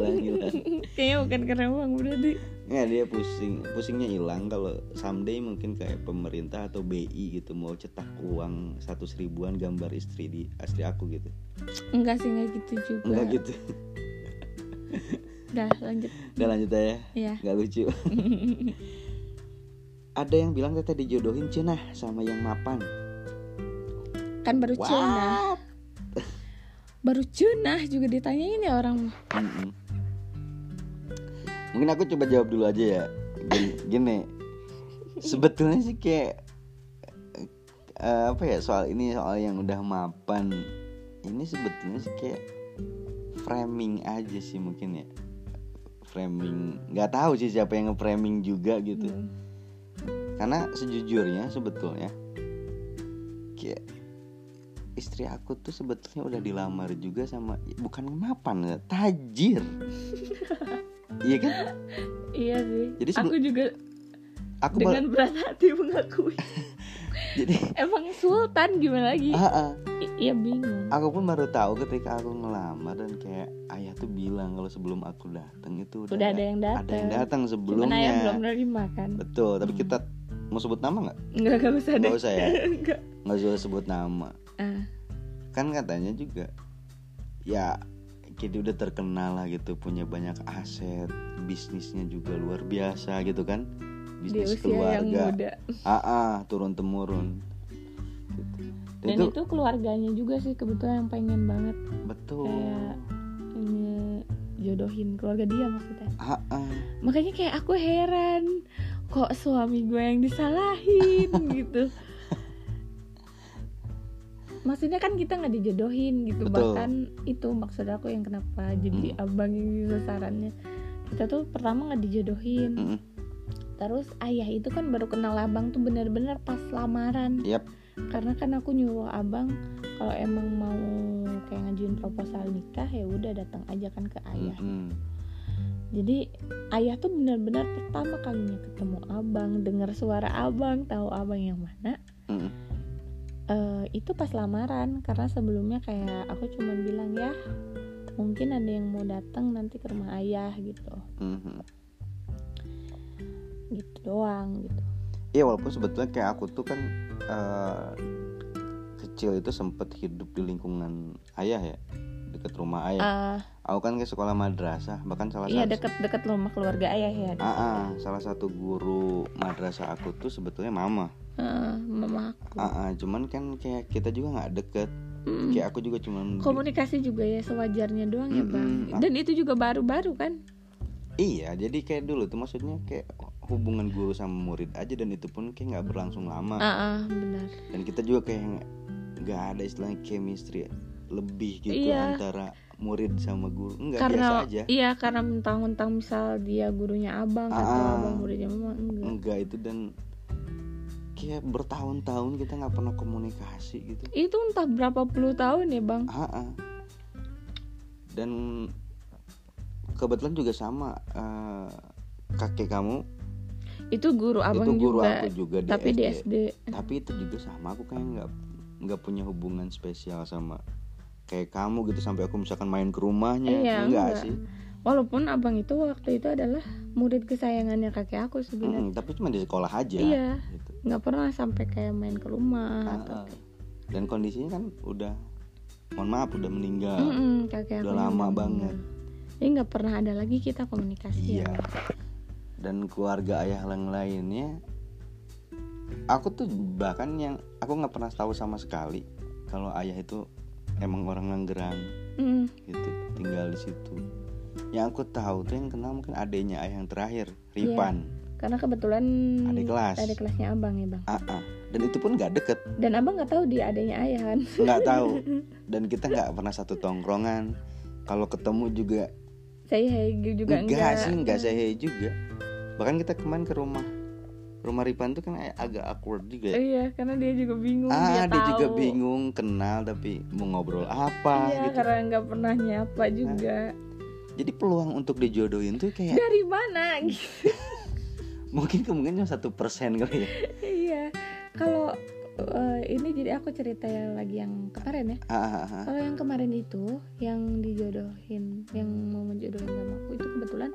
kayaknya bukan karena uang berarti Nggak dia pusing, pusingnya hilang kalau someday mungkin kayak pemerintah atau BI gitu mau cetak uang satu ribuan gambar istri di istri aku gitu. enggak sih enggak gitu juga Enggak gitu. udah lanjut Udah lanjut aja. ya Gak lucu. Ada yang bilang teteh dijodohin cenah sama yang mapan. kan baru What? baru cenah juga ditanyain ya orang Mm-mm. Mungkin aku coba jawab dulu aja ya. Gini, gini. sebetulnya sih kayak eh, apa ya soal ini soal yang udah mapan. Ini sebetulnya sih kayak framing aja sih mungkin ya. Framing, nggak tahu sih siapa yang nge-framing juga gitu. Hmm. Karena sejujurnya sebetulnya kayak istri aku tuh sebetulnya udah dilamar juga sama bukan mapan tajir. iya kan? iya sih Jadi aku juga Aku dengan berat hati mengakui jadi emang sultan gimana lagi ah. I- iya bingung aku pun baru tahu ketika aku ngelamar dan kayak ayah tuh bilang kalau sebelum aku datang itu udah, udah ada yang ada yang datang datang cuman sebelumnya. ayah belum nerima kan Betul, tapi Hmm. kita mau sebut nama nggak? nggak nggak usah deh Nggak usah ya. Nggak. Usah sebut nama. Ah, Kan katanya juga ya kita udah terkenal lah gitu, punya banyak aset, bisnisnya juga luar biasa gitu kan. di Bisnis usia yang keluarga. muda Ah, ah, turun temurun. Gitu. Dan dan itu, itu keluarganya juga sih kebetulan yang pengen banget betul. kayak ini jodohin keluarga dia maksudnya Ah, ah. makanya kayak aku heran kok suami gue yang disalahin gitu maksudnya kan kita nggak dijodohin gitu Betul. bahkan itu maksud aku yang kenapa jadi Hmm. abang yang sasarannya kita tuh pertama nggak dijodohin Mm-mm. terus ayah itu kan baru kenal abang tuh bener-bener pas lamaran Yap. karena kan aku nyuruh abang kalau emang mau kayak ngajuin proposal nikah ya udah datang aja kan ke ayah Mm-mm. jadi ayah tuh benar-benar pertama kalinya ketemu abang dengar suara abang tahu abang yang mana Mm-mm. Eh, itu pas lamaran karena sebelumnya kayak aku cuma bilang ya mungkin ada yang mau datang nanti ke rumah ayah gitu Mhm. gitu doang gitu Iya walaupun sebetulnya kayak aku tuh kan eh, kecil itu sempet hidup di lingkungan ayah ya deket rumah ayah. ah Aku kan ke sekolah madrasah bahkan salah iya satu deket-deket rumah keluarga ayah ya ah, salah satu guru madrasah aku tuh sebetulnya mama. Ah, mama aku Ah, ah, cuman kan kayak kita juga nggak deket. Mm. kayak aku juga cuman komunikasi juga ya sewajarnya doang ya bang Mm-mm. dan itu juga baru-baru kan iya jadi kayak dulu tuh maksudnya kayak hubungan guru sama murid aja dan itu pun kayak nggak berlangsung lama ah ah, benar dan kita juga kayak nggak- ada istilahnya chemistry lebih gitu Iya. antara murid sama guru enggak karena biasa aja iya karena mentang-mentang misal dia gurunya abang atau Ah. abang muridnya mama enggak enggak itu dan kayak bertahun-tahun kita nggak pernah komunikasi gitu itu entah berapa puluh tahun ya bang Ah, ah. dan kebetulan juga sama eh, kakek kamu itu guru abang itu guru juga aku juga di tapi SD. di SD tapi itu juga sama aku kayak nggak nggak punya hubungan spesial sama kayak kamu gitu sampai aku misalkan main ke rumahnya Iya, enggak, enggak. sih walaupun abang itu waktu itu adalah murid kesayangannya kakek aku sebenarnya Mm-mm, tapi cuma di sekolah aja Iya. gitu. nggak pernah sampai kayak main ke rumah Ah, atau ah. dan kondisinya kan udah mohon maaf udah meninggal Mm-mm, kakek Udah aku lama juga banget. meninggal. jadi nggak pernah ada lagi kita komunikasi Iya. ya Dan keluarga ayah yang lainnya, aku tuh bahkan yang aku nggak pernah tahu sama sekali kalau ayah itu emang orang Langgerang Mm, gitu, tinggal di situ. Yang aku tahu tuh yang kenal mungkin adanya ayah yang terakhir, Ripan, karena kebetulan Adik kelas. adik kelasnya abang ya bang Ah, ah. Dan itu pun nggak deket, dan abang nggak tahu dia adanya ayah kan nggak tahu. Dan kita nggak pernah satu tongkrongan. Kalau ketemu juga saya hey juga enggak, enggak, sih, enggak saya juga. Bahkan kita kemarin ke rumah rumah Ripan tuh kan agak awkward juga. ya. iya karena dia juga bingung ah dia, tahu. juga bingung kenal tapi mau ngobrol apa iya gitu karena nggak pernah nyapa juga jadi peluang untuk dijodohin tuh kayak dari mana? Gitu mungkin kemungkinan cuma satu persen kali ya. Iya. Kalau eh, ini jadi aku cerita yang lagi yang kemarin ya. Ah, ah, ah. kalau yang kemarin itu yang dijodohin yang mau menjodohin sama aku itu kebetulan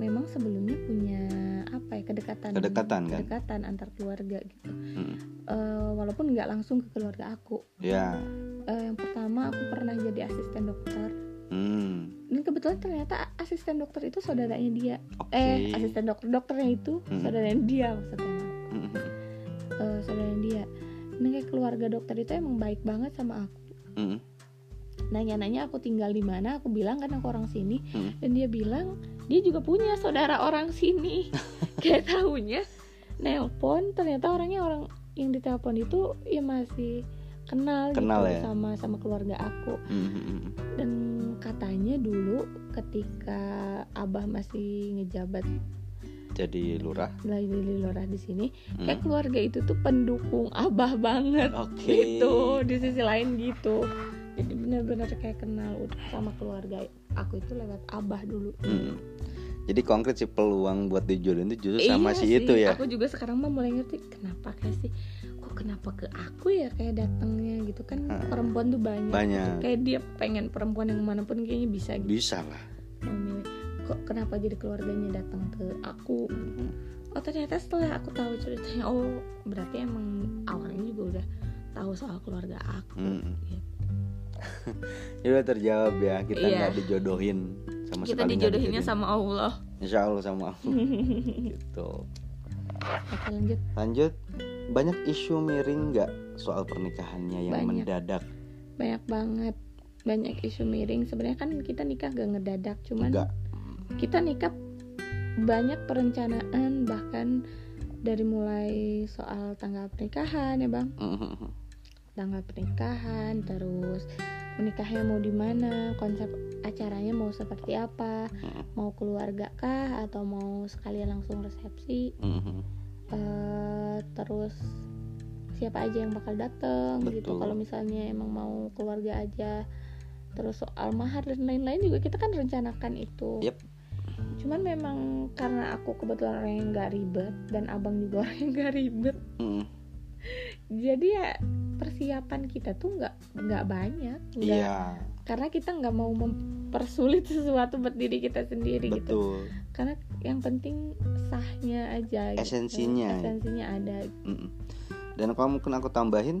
memang sebelumnya punya apa ya kedekatan. Kedekatan, kan? kedekatan antar keluarga gitu. Mm. Eh, walaupun nggak langsung ke keluarga aku. Ya Eh, yang pertama aku pernah jadi asisten dokter hmm. Dan kebetulan ternyata asisten dokter itu saudaranya dia. Oke. Eh asisten dokter dokternya itu Hmm. saudaranya dia maksudnya. Mm, mm, Eh, saudaranya dia. Ini kayak keluarga dokter itu emang baik banget sama aku. Mm, mm. nanya-nanya aku tinggal di mana aku bilang kan aku orang sini. Hmm. dan dia bilang dia juga punya saudara orang sini. Kayak tahunya nelpon ternyata orangnya orang yang ditelepon itu ya masih kenal, Kenal gitu ya? sama sama keluarga aku Mm, mm, mm. dan katanya dulu ketika abah masih ngejabat jadi lurah lagi di lurah di sini Mm. kayak keluarga itu tuh pendukung abah banget oke gitu di sisi lain gitu jadi benar-benar kayak kenal sama keluarga aku itu lewat abah dulu Mm. jadi konkret sih peluang buat dijodohin itu justru sama Iya si sih, itu ya aku juga sekarang mah mulai ngerti kenapa kayak sih kok kenapa ke aku ya kayak datangnya gitu kan Ah. perempuan tuh banyak, Banyak. gitu. kayak dia pengen perempuan yang mana pun kayaknya bisa gitu bisa lah memilih kok kenapa jadi keluarganya datang ke aku Mm. oh ternyata setelah aku tahu ceritanya oh berarti emang awalnya juga udah tahu soal keluarga aku Mm. gitu. ya udah terjawab ya kita Iya. nggak dijodohin sama kita dijodohinnya dijodohin. sama Allah Insya Allah sama Allah gitu oke lanjut lanjut banyak isu miring nggak soal pernikahannya yang Banyak. mendadak? Banyak banget. Banyak isu miring. Sebenarnya kan kita nikah gak ngedadak cuman enggak kita nikah banyak perencanaan bahkan dari mulai soal tanggal pernikahan ya bang. Tanggal pernikahan terus menikahnya mau di mana konsep acaranya mau seperti apa mau keluarga kah atau mau sekalian langsung resepsi Eh, terus siapa aja yang bakal datang gitu. Kalau misalnya emang mau keluarga aja terus soal mahar dan lain-lain juga kita kan rencanakan itu. Yep. cuman memang karena aku kebetulan orang yang nggak ribet dan abang juga orang yang nggak ribet. Jadi ya persiapan kita tuh nggak nggak banyak nggak iya karena kita nggak mau mempersulit sesuatu buat diri kita sendiri gitu. Betul. Karena yang penting sahnya aja gitu. Esensinya. esensinya ada. Dan kalau mungkin aku tambahin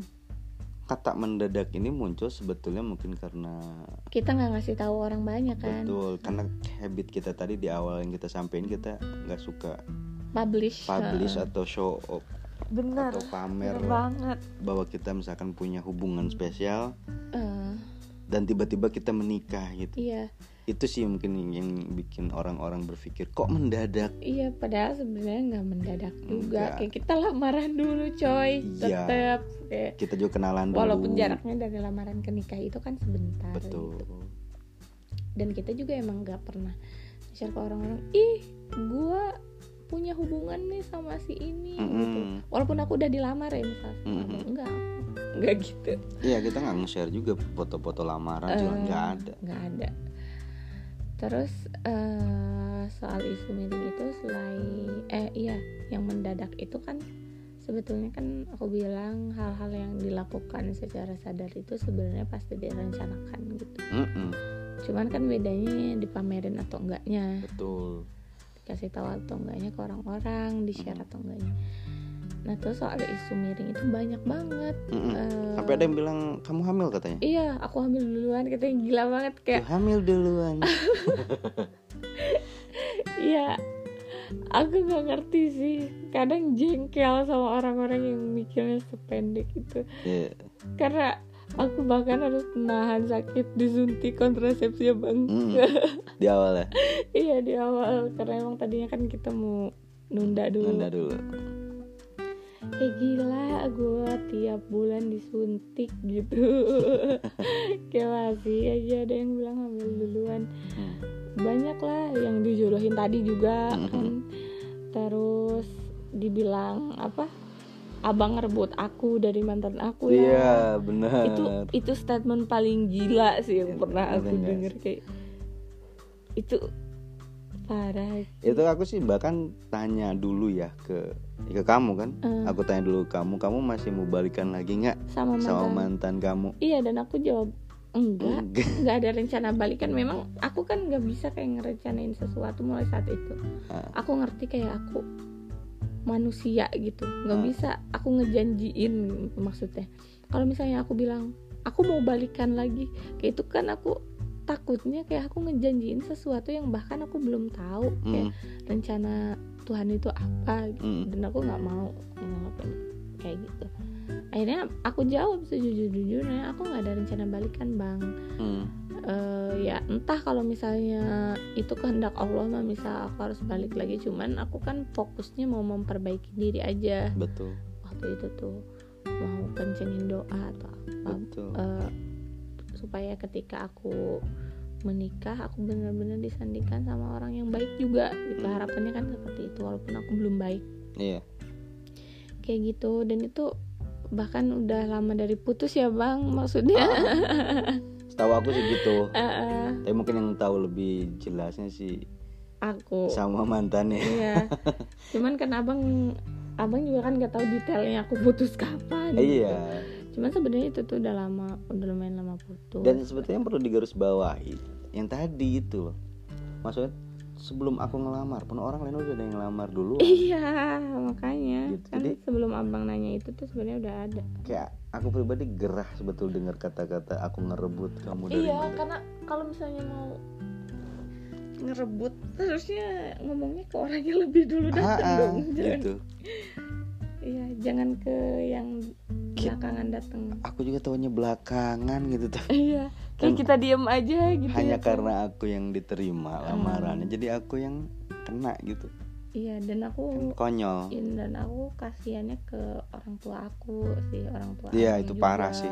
kata mendadak ini muncul sebetulnya mungkin karena kita nggak ngasih tahu orang banyak kan. Betul karena habit kita tadi di awal yang kita sampaikan kita nggak suka publish. publish Heeh. atau show off benar. atau pamer banget. bahwa kita misalkan punya hubungan spesial Eh, dan tiba-tiba kita menikah gitu. Iya. Itu sih mungkin yang bikin orang-orang berpikir kok mendadak? Iya padahal sebenarnya nggak mendadak juga. Enggak. kayak kita lamaran dulu coy. Iya. tetep kayak kita juga kenalan dulu. walaupun jaraknya dari lamaran ke nikah itu kan sebentar betul. Gitu. dan kita juga emang nggak pernah share ke orang-orang ih gua punya hubungan nih sama si ini gitu. Mm-mm. walaupun aku udah dilamar ya misalnya Mm-mm. abang. enggak enggak gitu. Iya kita nggak nge-share juga foto-foto lamaran juga Eh, nggak ada. nggak ada. Terus eh, soal isu meeting itu selain eh iya yang mendadak itu kan sebetulnya kan aku bilang hal-hal yang dilakukan secara sadar itu sebenarnya pasti direncanakan gitu. Mm-mm, cuman kan bedanya dipamerin atau enggaknya. Betul dikasih tahu atau enggaknya ke orang-orang di share atau enggaknya nah terus soal isu miring itu banyak banget Mm-mm. Eh, sampai ada yang bilang kamu hamil katanya iya aku hamil duluan katanya gila banget kayak Tuh, hamil duluan Iya, aku nggak ngerti sih. Kadang jengkel sama orang-orang yang mikirnya sependek itu. Iya. Karena aku bahkan harus nahan sakit disuntik kontrasepsi ya bang. Mm. di awal ya iya di awal karena emang tadinya kan kita mau nunda dulu. nunda dulu Kayak gila gue tiap bulan disuntik gitu. Kayak masih aja ada yang bilang hamil duluan. Mm. banyak lah yang dijodohin tadi juga kan terus dibilang apa abang ngerebut aku dari mantan aku iya ya benar itu itu statement paling gila sih yang pernah aku Bener. denger kayak itu parah itu aku sih bahkan tanya dulu ya ke ke kamu kan Eh. aku tanya dulu kamu kamu masih mau balikan lagi nggak sama mantan sama mantan kamu iya dan aku jawab enggak Enggak. nggak ada rencana balikan memang aku kan nggak bisa kayak ngerencanain sesuatu mulai saat itu Ah. aku ngerti kayak aku manusia gitu nggak Ah. bisa aku ngejanjiin maksudnya kalau misalnya aku bilang aku mau balikan lagi kayak itu kan aku takutnya kayak aku ngejanjiin sesuatu yang bahkan aku belum tahu kayak Mm. rencana Tuhan itu apa gitu. Mm. dan aku nggak mau ngelakuin kayak gitu akhirnya aku jawab sejujur-jujurnya aku nggak ada rencana balikan bang. Mm. Eh, ya entah kalau misalnya itu kehendak Allah mah misal aku harus balik lagi cuman aku kan fokusnya mau memperbaiki diri aja. Betul. Waktu itu tuh mau kencengin doa atau apa betul. eh, supaya ketika aku menikah aku benar-benar disandingkan sama orang yang baik juga. Gitu harapannya kan seperti itu walaupun aku belum baik. Iya. Kayak gitu dan itu bahkan udah lama dari putus ya bang maksudnya. Setahu aku sih gitu. Eh, tapi mungkin yang tahu lebih jelasnya sih aku. sama mantannya. Iya. Cuman kan abang abang juga kan nggak tahu detailnya aku putus kapan gitu. iya. Cuman sebenarnya itu tuh udah lama udah lumayan lama putus. Dan sebetulnya yang perlu digarisbawahi yang tadi itu loh maksudnya sebelum aku ngelamar. Pun orang lain udah ada yang ngelamar dulu. Iya makanya. Gitu, kan jadi- sebelum abang nanya itu tuh sebenarnya udah ada. Kayak aku pribadi gerah sebetul dengar kata-kata aku ngerebut kamu dari iya mantan. karena kalau misalnya mau ngerebut harusnya ngomongnya ke orang yang lebih dulu Ah, datang ah, dong jangan gitu. Iya jangan ke yang belakangan datang. Aku juga tahunya belakangan gitu tuh iya kayak kita diem aja gitu hanya ya, kan. karena aku yang diterima lamarannya jadi aku yang kena gitu iya dan aku konyol in dan aku kasihannya ke orang tua aku sih orang tua Iya, itu juga. parah sih.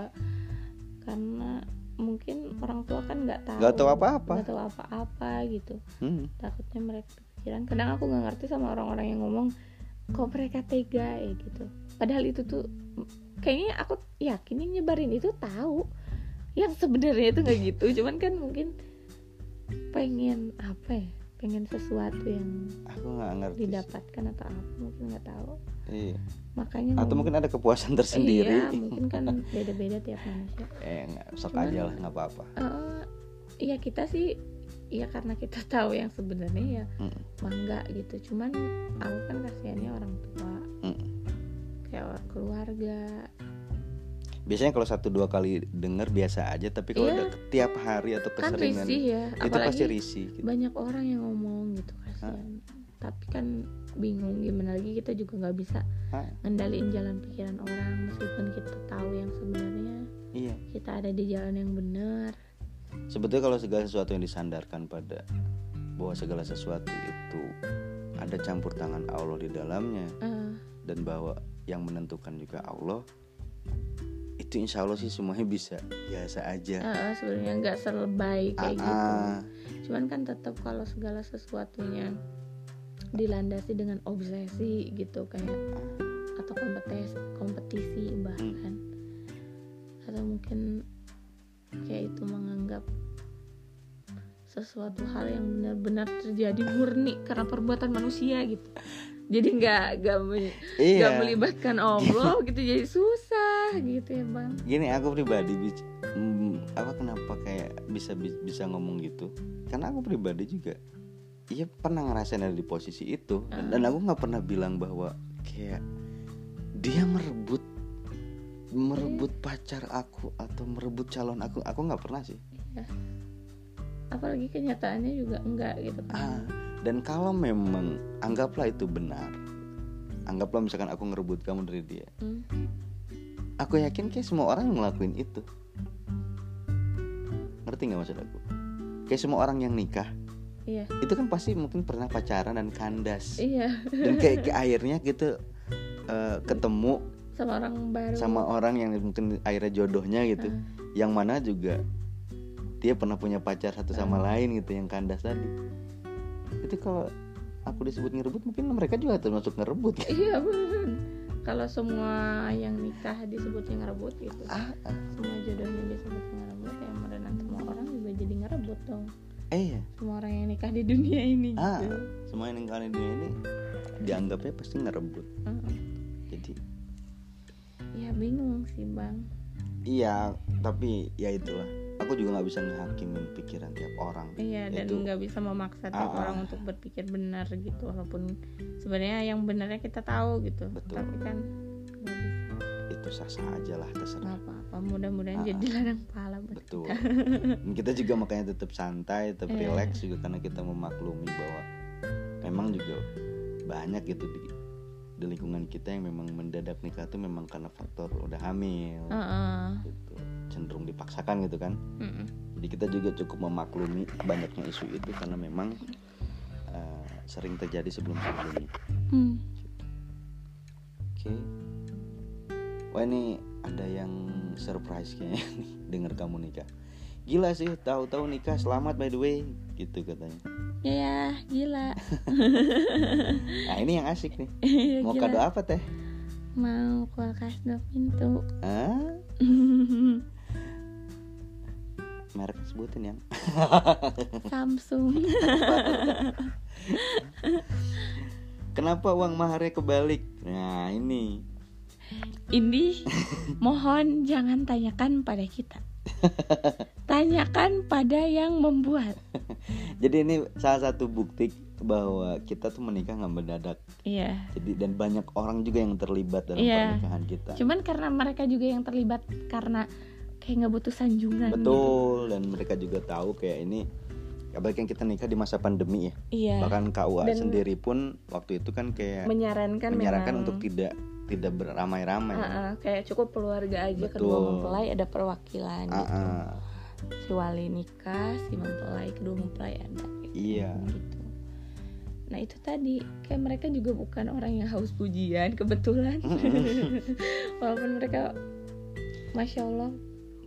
karena mungkin orang tua kan nggak tahu Nggak tahu apa-apa. nggak tahu apa-apa gitu hmm. takutnya mereka pikiran kadang aku nggak ngerti sama orang-orang yang ngomong kok mereka tega ya gitu padahal itu tuh kayaknya aku yakin yang nyebarin itu tahu yang sebenarnya itu nggak gitu. Cuman kan mungkin pengen apa ya? Pengen sesuatu yang aku nggak ngerti didapatkan atau apa mungkin nggak tahu. Iya. makanya atau mungkin ada kepuasan tersendiri. Iya mungkin kan beda-beda tiap manusia. Eh nggak sok Cuman- aja lah nggak apa-apa. Eh, iya kita sih ya karena kita tahu yang sebenarnya ya Mm. bangga gitu. Cuman aku kan kasihannya orang tua. Mm. kayak keluarga biasanya kalau satu dua kali denger biasa aja tapi kalau udah tiap hari atau kan keseringan risih ya itu apalagi pasti risih gitu. banyak orang yang ngomong gitu kasihan. Tapi kan bingung gimana lagi kita juga nggak bisa Hah? ngendaliin jalan pikiran orang meskipun kita tahu yang sebenarnya. Iya. Kita ada di jalan yang benar. Sebetulnya kalau segala sesuatu yang disandarkan pada bahwa segala sesuatu itu ada campur tangan Allah di dalamnya Eh, dan bahwa yang menentukan juga Allah itu insya Allah sih semuanya bisa biasa aja. Eh, sebenarnya nggak selebay kayak Ah, gitu cuman kan tetap kalau segala sesuatunya dilandasi dengan obsesi gitu kayak atau kompetisi kompetisi bahkan. Atau mungkin kayak itu menganggap sesuatu hal yang benar-benar terjadi murni karena perbuatan manusia gitu jadi nggak nggak iya. melibatkan Allah gitu jadi susah gitu ya bang. Gini aku pribadi mm, apa kenapa kayak bisa bi- bisa ngomong gitu? Karena aku pribadi juga iya pernah ngerasain ada di posisi itu. Dan, dan aku nggak pernah bilang bahwa kayak dia merebut merebut pacar aku atau merebut calon aku aku nggak pernah sih. Apalagi kenyataannya juga enggak gitu kan. Ah dan kalau memang anggaplah itu benar anggaplah misalkan aku ngerebut kamu dari dia Hmm. aku yakin kayak semua orang ngelakuin itu. Ngerti nggak maksud aku? Kayak semua orang yang nikah iya. itu kan pasti mungkin pernah pacaran dan kandas. Iya. Dan kayak ke akhirnya gitu eh, ketemu sama orang baru. sama orang yang mungkin akhirnya jodohnya gitu. Ah. yang mana juga dia pernah punya pacar satu sama lain gitu yang kandas tadi itu kalau aku disebut ngerebut mungkin mereka juga termasuk ngerebut. Kan? iya bener. Kalau semua yang nikah disebutnya ngerebut gitu. Ah, ah. semua jodohnya disebutnya ngerebut ya merenang semua orang juga jadi ngerebut dong. Eh iya. Semua orang yang nikah di dunia ini ah gitu. semua yang kalian dunia ini dianggapnya pasti ngerebut. Heeh. jadi ya bingung sih bang. Iya tapi ya itulah aku juga nggak bisa ngehakimin pikiran tiap orang. Iya dan Itu- nggak bisa memaksa tiap ah. orang untuk berpikir benar gitu walaupun sebenarnya yang benarnya kita tahu gitu. Betul. tapi kan nggak bisa. Itu sah sah aja lah terserah. Nggak apa-apa mudah-mudahan Ah, jadi ladang pahala buat betul. kita. Dan kita juga makanya tetap santai tetap Iya. relax juga karena kita memaklumi bahwa memang juga banyak gitu di, di lingkungan kita yang memang mendadak nikah tuh memang karena faktor udah hamil Heeh. gitu cenderung dipaksakan gitu kan Mm-mm. jadi kita juga cukup memaklumi banyaknya isu itu karena memang eh, sering terjadi sebelum sebelumnya Hmm. Oke. Wah ini ada yang surprise kayaknya nih dengar kamu nikah. Gila sih, tahu-tahu nikah selamat by the way, gitu katanya. Ya gila Nah ini yang asik nih. Iya, Mau gila. kado apa teh? mau kulkas dua pintu Hah? Merek sebutin yang. Samsung Kenapa uang maharnya kebalik? Nah ini. ini mohon jangan tanyakan pada kita tanyakan pada yang membuat Jadi ini salah satu bukti bahwa kita tuh menikah nggak mendadak. iya Jadi dan banyak orang juga yang terlibat dalam Iya. pernikahan kita. cuman karena mereka juga yang terlibat karena kayak nggak butuh sanjungan gitu. Betul dan mereka juga tahu kayak ini apalagi yang kita nikah di masa pandemi ya. iya Bahkan KUA Dan- sendiri pun waktu itu kan kayak menyarankan menyarankan memang, untuk tidak tidak beramai-ramai. Ah, ah, kayak cukup keluarga aja kedua mempelai ada perwakilan gitu ah. si wali nikah si mempelai kedua mempelai ada gitu. Iya. gitu nah itu tadi kayak mereka juga bukan orang yang haus pujian kebetulan walaupun mereka masya allah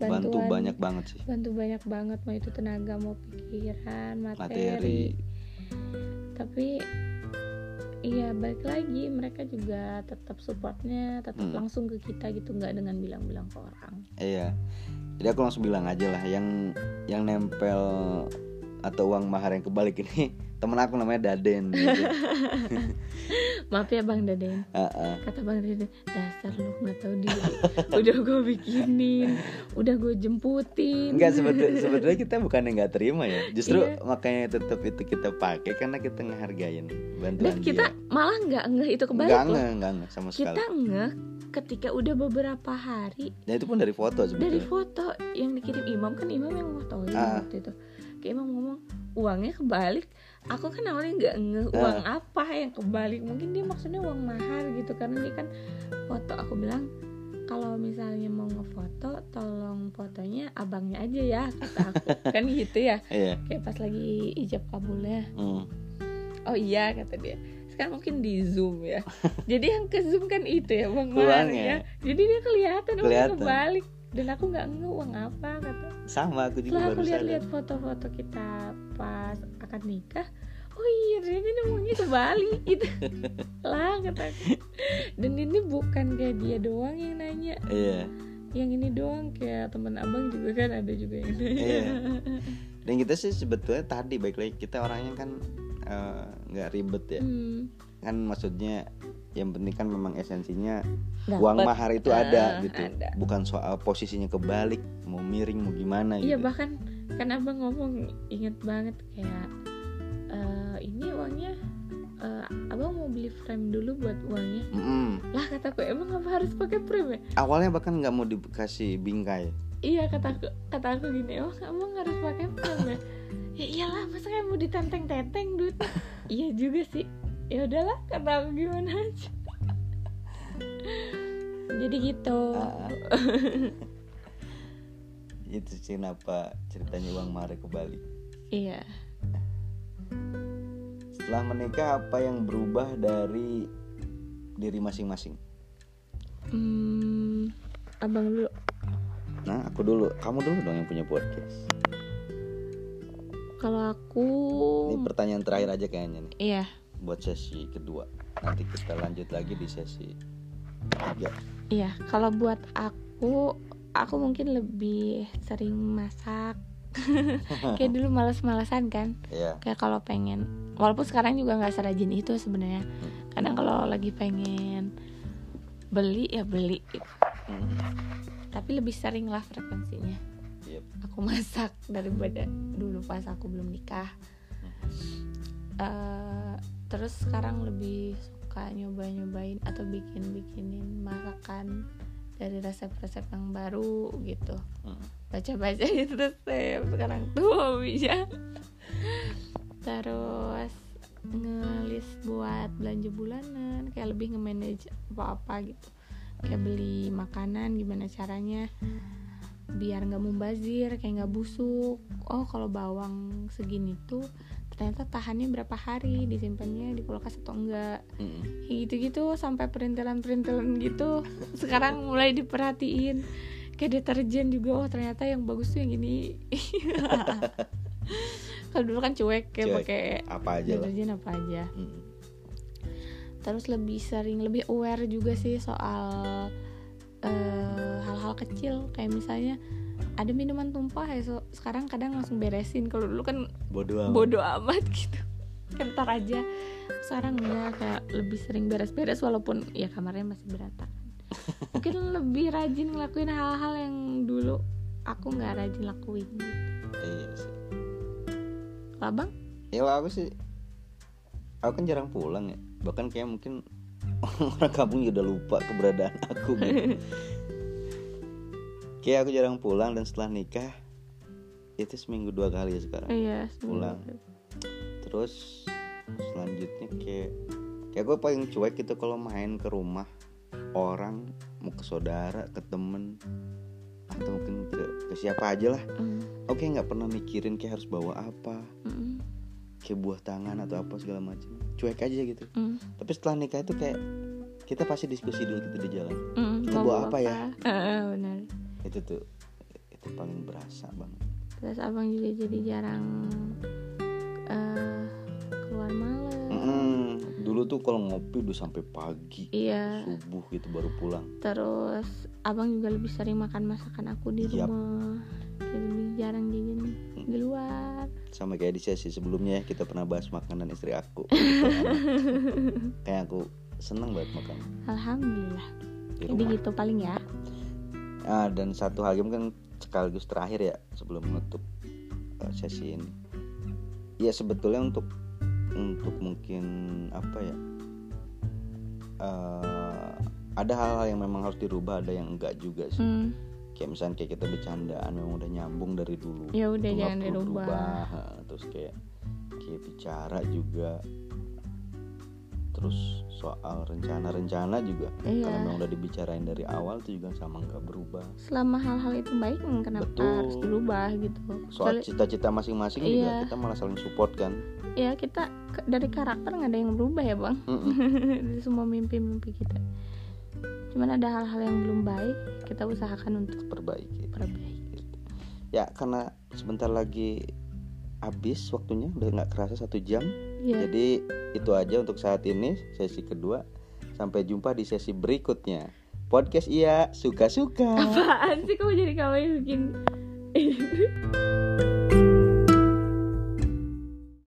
Bantu bantuan banyak banget sih bantu banyak banget mau itu tenaga mau pikiran materi, materi. tapi iya balik lagi mereka juga tetap supportnya tetap Hmm. langsung ke kita gitu nggak dengan bilang-bilang ke orang Iya. Jadi aku langsung bilang aja lah yang yang nempel atau uang mahar yang kebalik ini temen aku namanya Daden. gitu. maaf ya bang Daden Ah, ah. kata bang Daden dasar lu nggak tahu diri udah gue bikinin udah gue jemputin Enggak sebetulnya sebetulnya kita bukan yang nggak terima ya. Justru Iya. makanya tetap itu kita pakai karena kita ngehargain bantuan dan kita dia. malah nggak ngeh itu kebalik enggak enggak enggak sama sekali. kita ngeh ketika udah beberapa hari Ya itu pun dari foto dari sebetulnya. foto yang dikirim imam kan imam yang fotoin Ah. waktu itu kayak imam ngomong uangnya kebalik aku kan awalnya nggak ngeh uang apa yang kebalik. Mungkin dia maksudnya uang mahar gitu. Karena dia kan foto. Aku bilang kalau misalnya mau ngefoto tolong fotonya abangnya aja ya kata aku. Kan gitu ya. Iya. Kayak pas lagi ijab kabulnya. Hmm. oh iya kata dia. Sekarang mungkin di zoom ya. Jadi yang ke zoom kan itu ya bang. Mar ya. Jadi dia kelihatan Kelihatan. kebalik dan aku nggak nge uang apa kata. Sama aku juga setelah aku baru lihat-lihat foto-foto kita pas akan nikah. Oh iya ini uangnya kebalik gitu lah kata aku. Dan ini bukan kayak dia doang yang nanya. Iya. Yang ini doang kayak teman abang juga kan ada juga yang nanya. Iya. dan kita sih sebetulnya tadi baik lagi kita orangnya kan eh, nggak ribet ya. Hmm, kan maksudnya yang penting kan memang esensinya dapet. uang mahar itu ada Ah, gitu. ada. bukan soal posisinya kebalik mau miring mau gimana Iya gitu. bahkan kan abang ngomong inget banget kayak eh, ini uangnya eh, abang mau beli frame dulu buat uangnya. Mm-mm. lah kataku emang apa harus pakai frame ya? Awalnya bahkan nggak mau dikasih bingkai. Iya kataku kata aku gini oh abang harus pakai frame ya? Ya iyalah masa kayak mau ditenteng-tenteng duit? Iya juga sih ya udahlah kata aku gimana aja. Jadi gitu. Ah. itu sih kenapa ceritanya uang mahar kebalik. Iya. Setelah menikah apa yang berubah dari diri masing-masing? Hmm, abang dulu. Nah aku dulu. Kamu dulu dong yang punya podcast. Kalau aku ini pertanyaan terakhir aja kayaknya nih. Iya buat sesi kedua nanti kita lanjut lagi di sesi tiga Iya, kalau buat aku, aku mungkin lebih sering masak. Kayak dulu males-malesan kan. ya Kayak kalau pengen, walaupun sekarang juga nggak serajin itu sebenarnya. Kadang kalau lagi pengen beli ya beli. gitu. Hmm. Tapi lebih sering lah frekuensinya. Yep. Aku masak daripada dulu pas aku belum nikah. Eh, terus sekarang lebih suka nyoba-nyobain atau bikin-bikinin masakan dari resep-resep yang baru gitu. Hmm. baca-baca itu resep sekarang tuh hobinya. Terus ngelis buat belanja bulanan kayak lebih nge-manage apa-apa gitu. Kayak beli makanan gimana caranya biar nggak mubazir kayak nggak busuk. Oh kalau bawang segini tuh ternyata tahannya berapa hari disimpannya di kulkas atau enggak. Kayak gitu-gitu sampai perintilan-perintilan gitu sekarang mulai diperhatiin. Kayak deterjen juga oh ternyata yang bagus tuh yang ini kalau dulu kan cuek kayak pakai apa aja lah. deterjen apa aja. Hmm. terus lebih sering lebih aware juga sih soal eh, hal-hal kecil. Kayak misalnya ada minuman tumpah ya so, sekarang kadang langsung beresin. Kalau dulu kan bodoh amat. bodoh amat gitu. Kan ntar aja. Sekarang enggak kayak lebih sering beres-beres walaupun ya kamarnya masih berantakan mungkin lebih rajin ngelakuin hal-hal yang dulu aku nggak rajin lakuin. Gitu. iya sih. Kalau abang ya aku sih aku kan jarang pulang ya. Bahkan kayak mungkin orang kampung udah lupa keberadaan aku gitu. kayak aku jarang pulang dan setelah nikah itu seminggu dua kali ya sekarang. Iya Pulang. terus selanjutnya kayak kayak gue paling cuek gitu kalau main ke rumah orang mau ke saudara ke temen atau mungkin ke, ke siapa aja lah. Mm, oke nggak pernah mikirin kayak harus bawa apa mm, kayak buah tangan atau apa segala macam. Cuek aja gitu. Mm, tapi setelah nikah itu kayak kita pasti diskusi dulu kita di jalan. Mm, Kita mau bawa apa ya? Heeh, benar itu tuh itu paling berasa banget. Terus abang juga jadi jarang eh, keluar malam. Mm-mm. dulu tuh kalau ngopi udah sampai pagi iya. subuh gitu baru pulang. Terus abang juga lebih sering makan masakan aku di Yap. rumah. Jadi lebih jarang jajan di luar. Sama kayak di sesi sebelumnya ya, kita pernah bahas makanan istri aku. Kayak aku seneng banget makan. Alhamdulillah. Di jadi gitu paling ya ah dan satu hal mungkin sekaligus terakhir ya sebelum menutup uh, sesi ini. Ya sebetulnya untuk untuk mungkin apa ya eh, ada hal-hal yang memang harus dirubah ada yang enggak juga sih. Hmm, kayak misalnya kayak kita bercandaan memang udah nyambung dari dulu. Ya udah jangan dirubah. Ha, terus kayak kayak bicara juga terus soal rencana-rencana juga Iya. karena memang udah dibicarain dari awal itu juga sama nggak berubah selama hal-hal itu baik kenapa Betul. harus dirubah gitu soal cita-cita masing-masing Iya. juga kita malah saling support kan ya kita dari karakter nggak ada yang berubah ya bang Mm-mm. dari semua mimpi-mimpi kita cuman ada hal-hal yang belum baik kita usahakan untuk perbaiki perbaiki ya karena sebentar lagi habis waktunya udah nggak kerasa satu jam. Ya jadi itu aja untuk saat ini sesi kedua. Sampai jumpa di sesi berikutnya. Podcast iya suka-suka. Apaan sih kamu jadi kamu yang bikin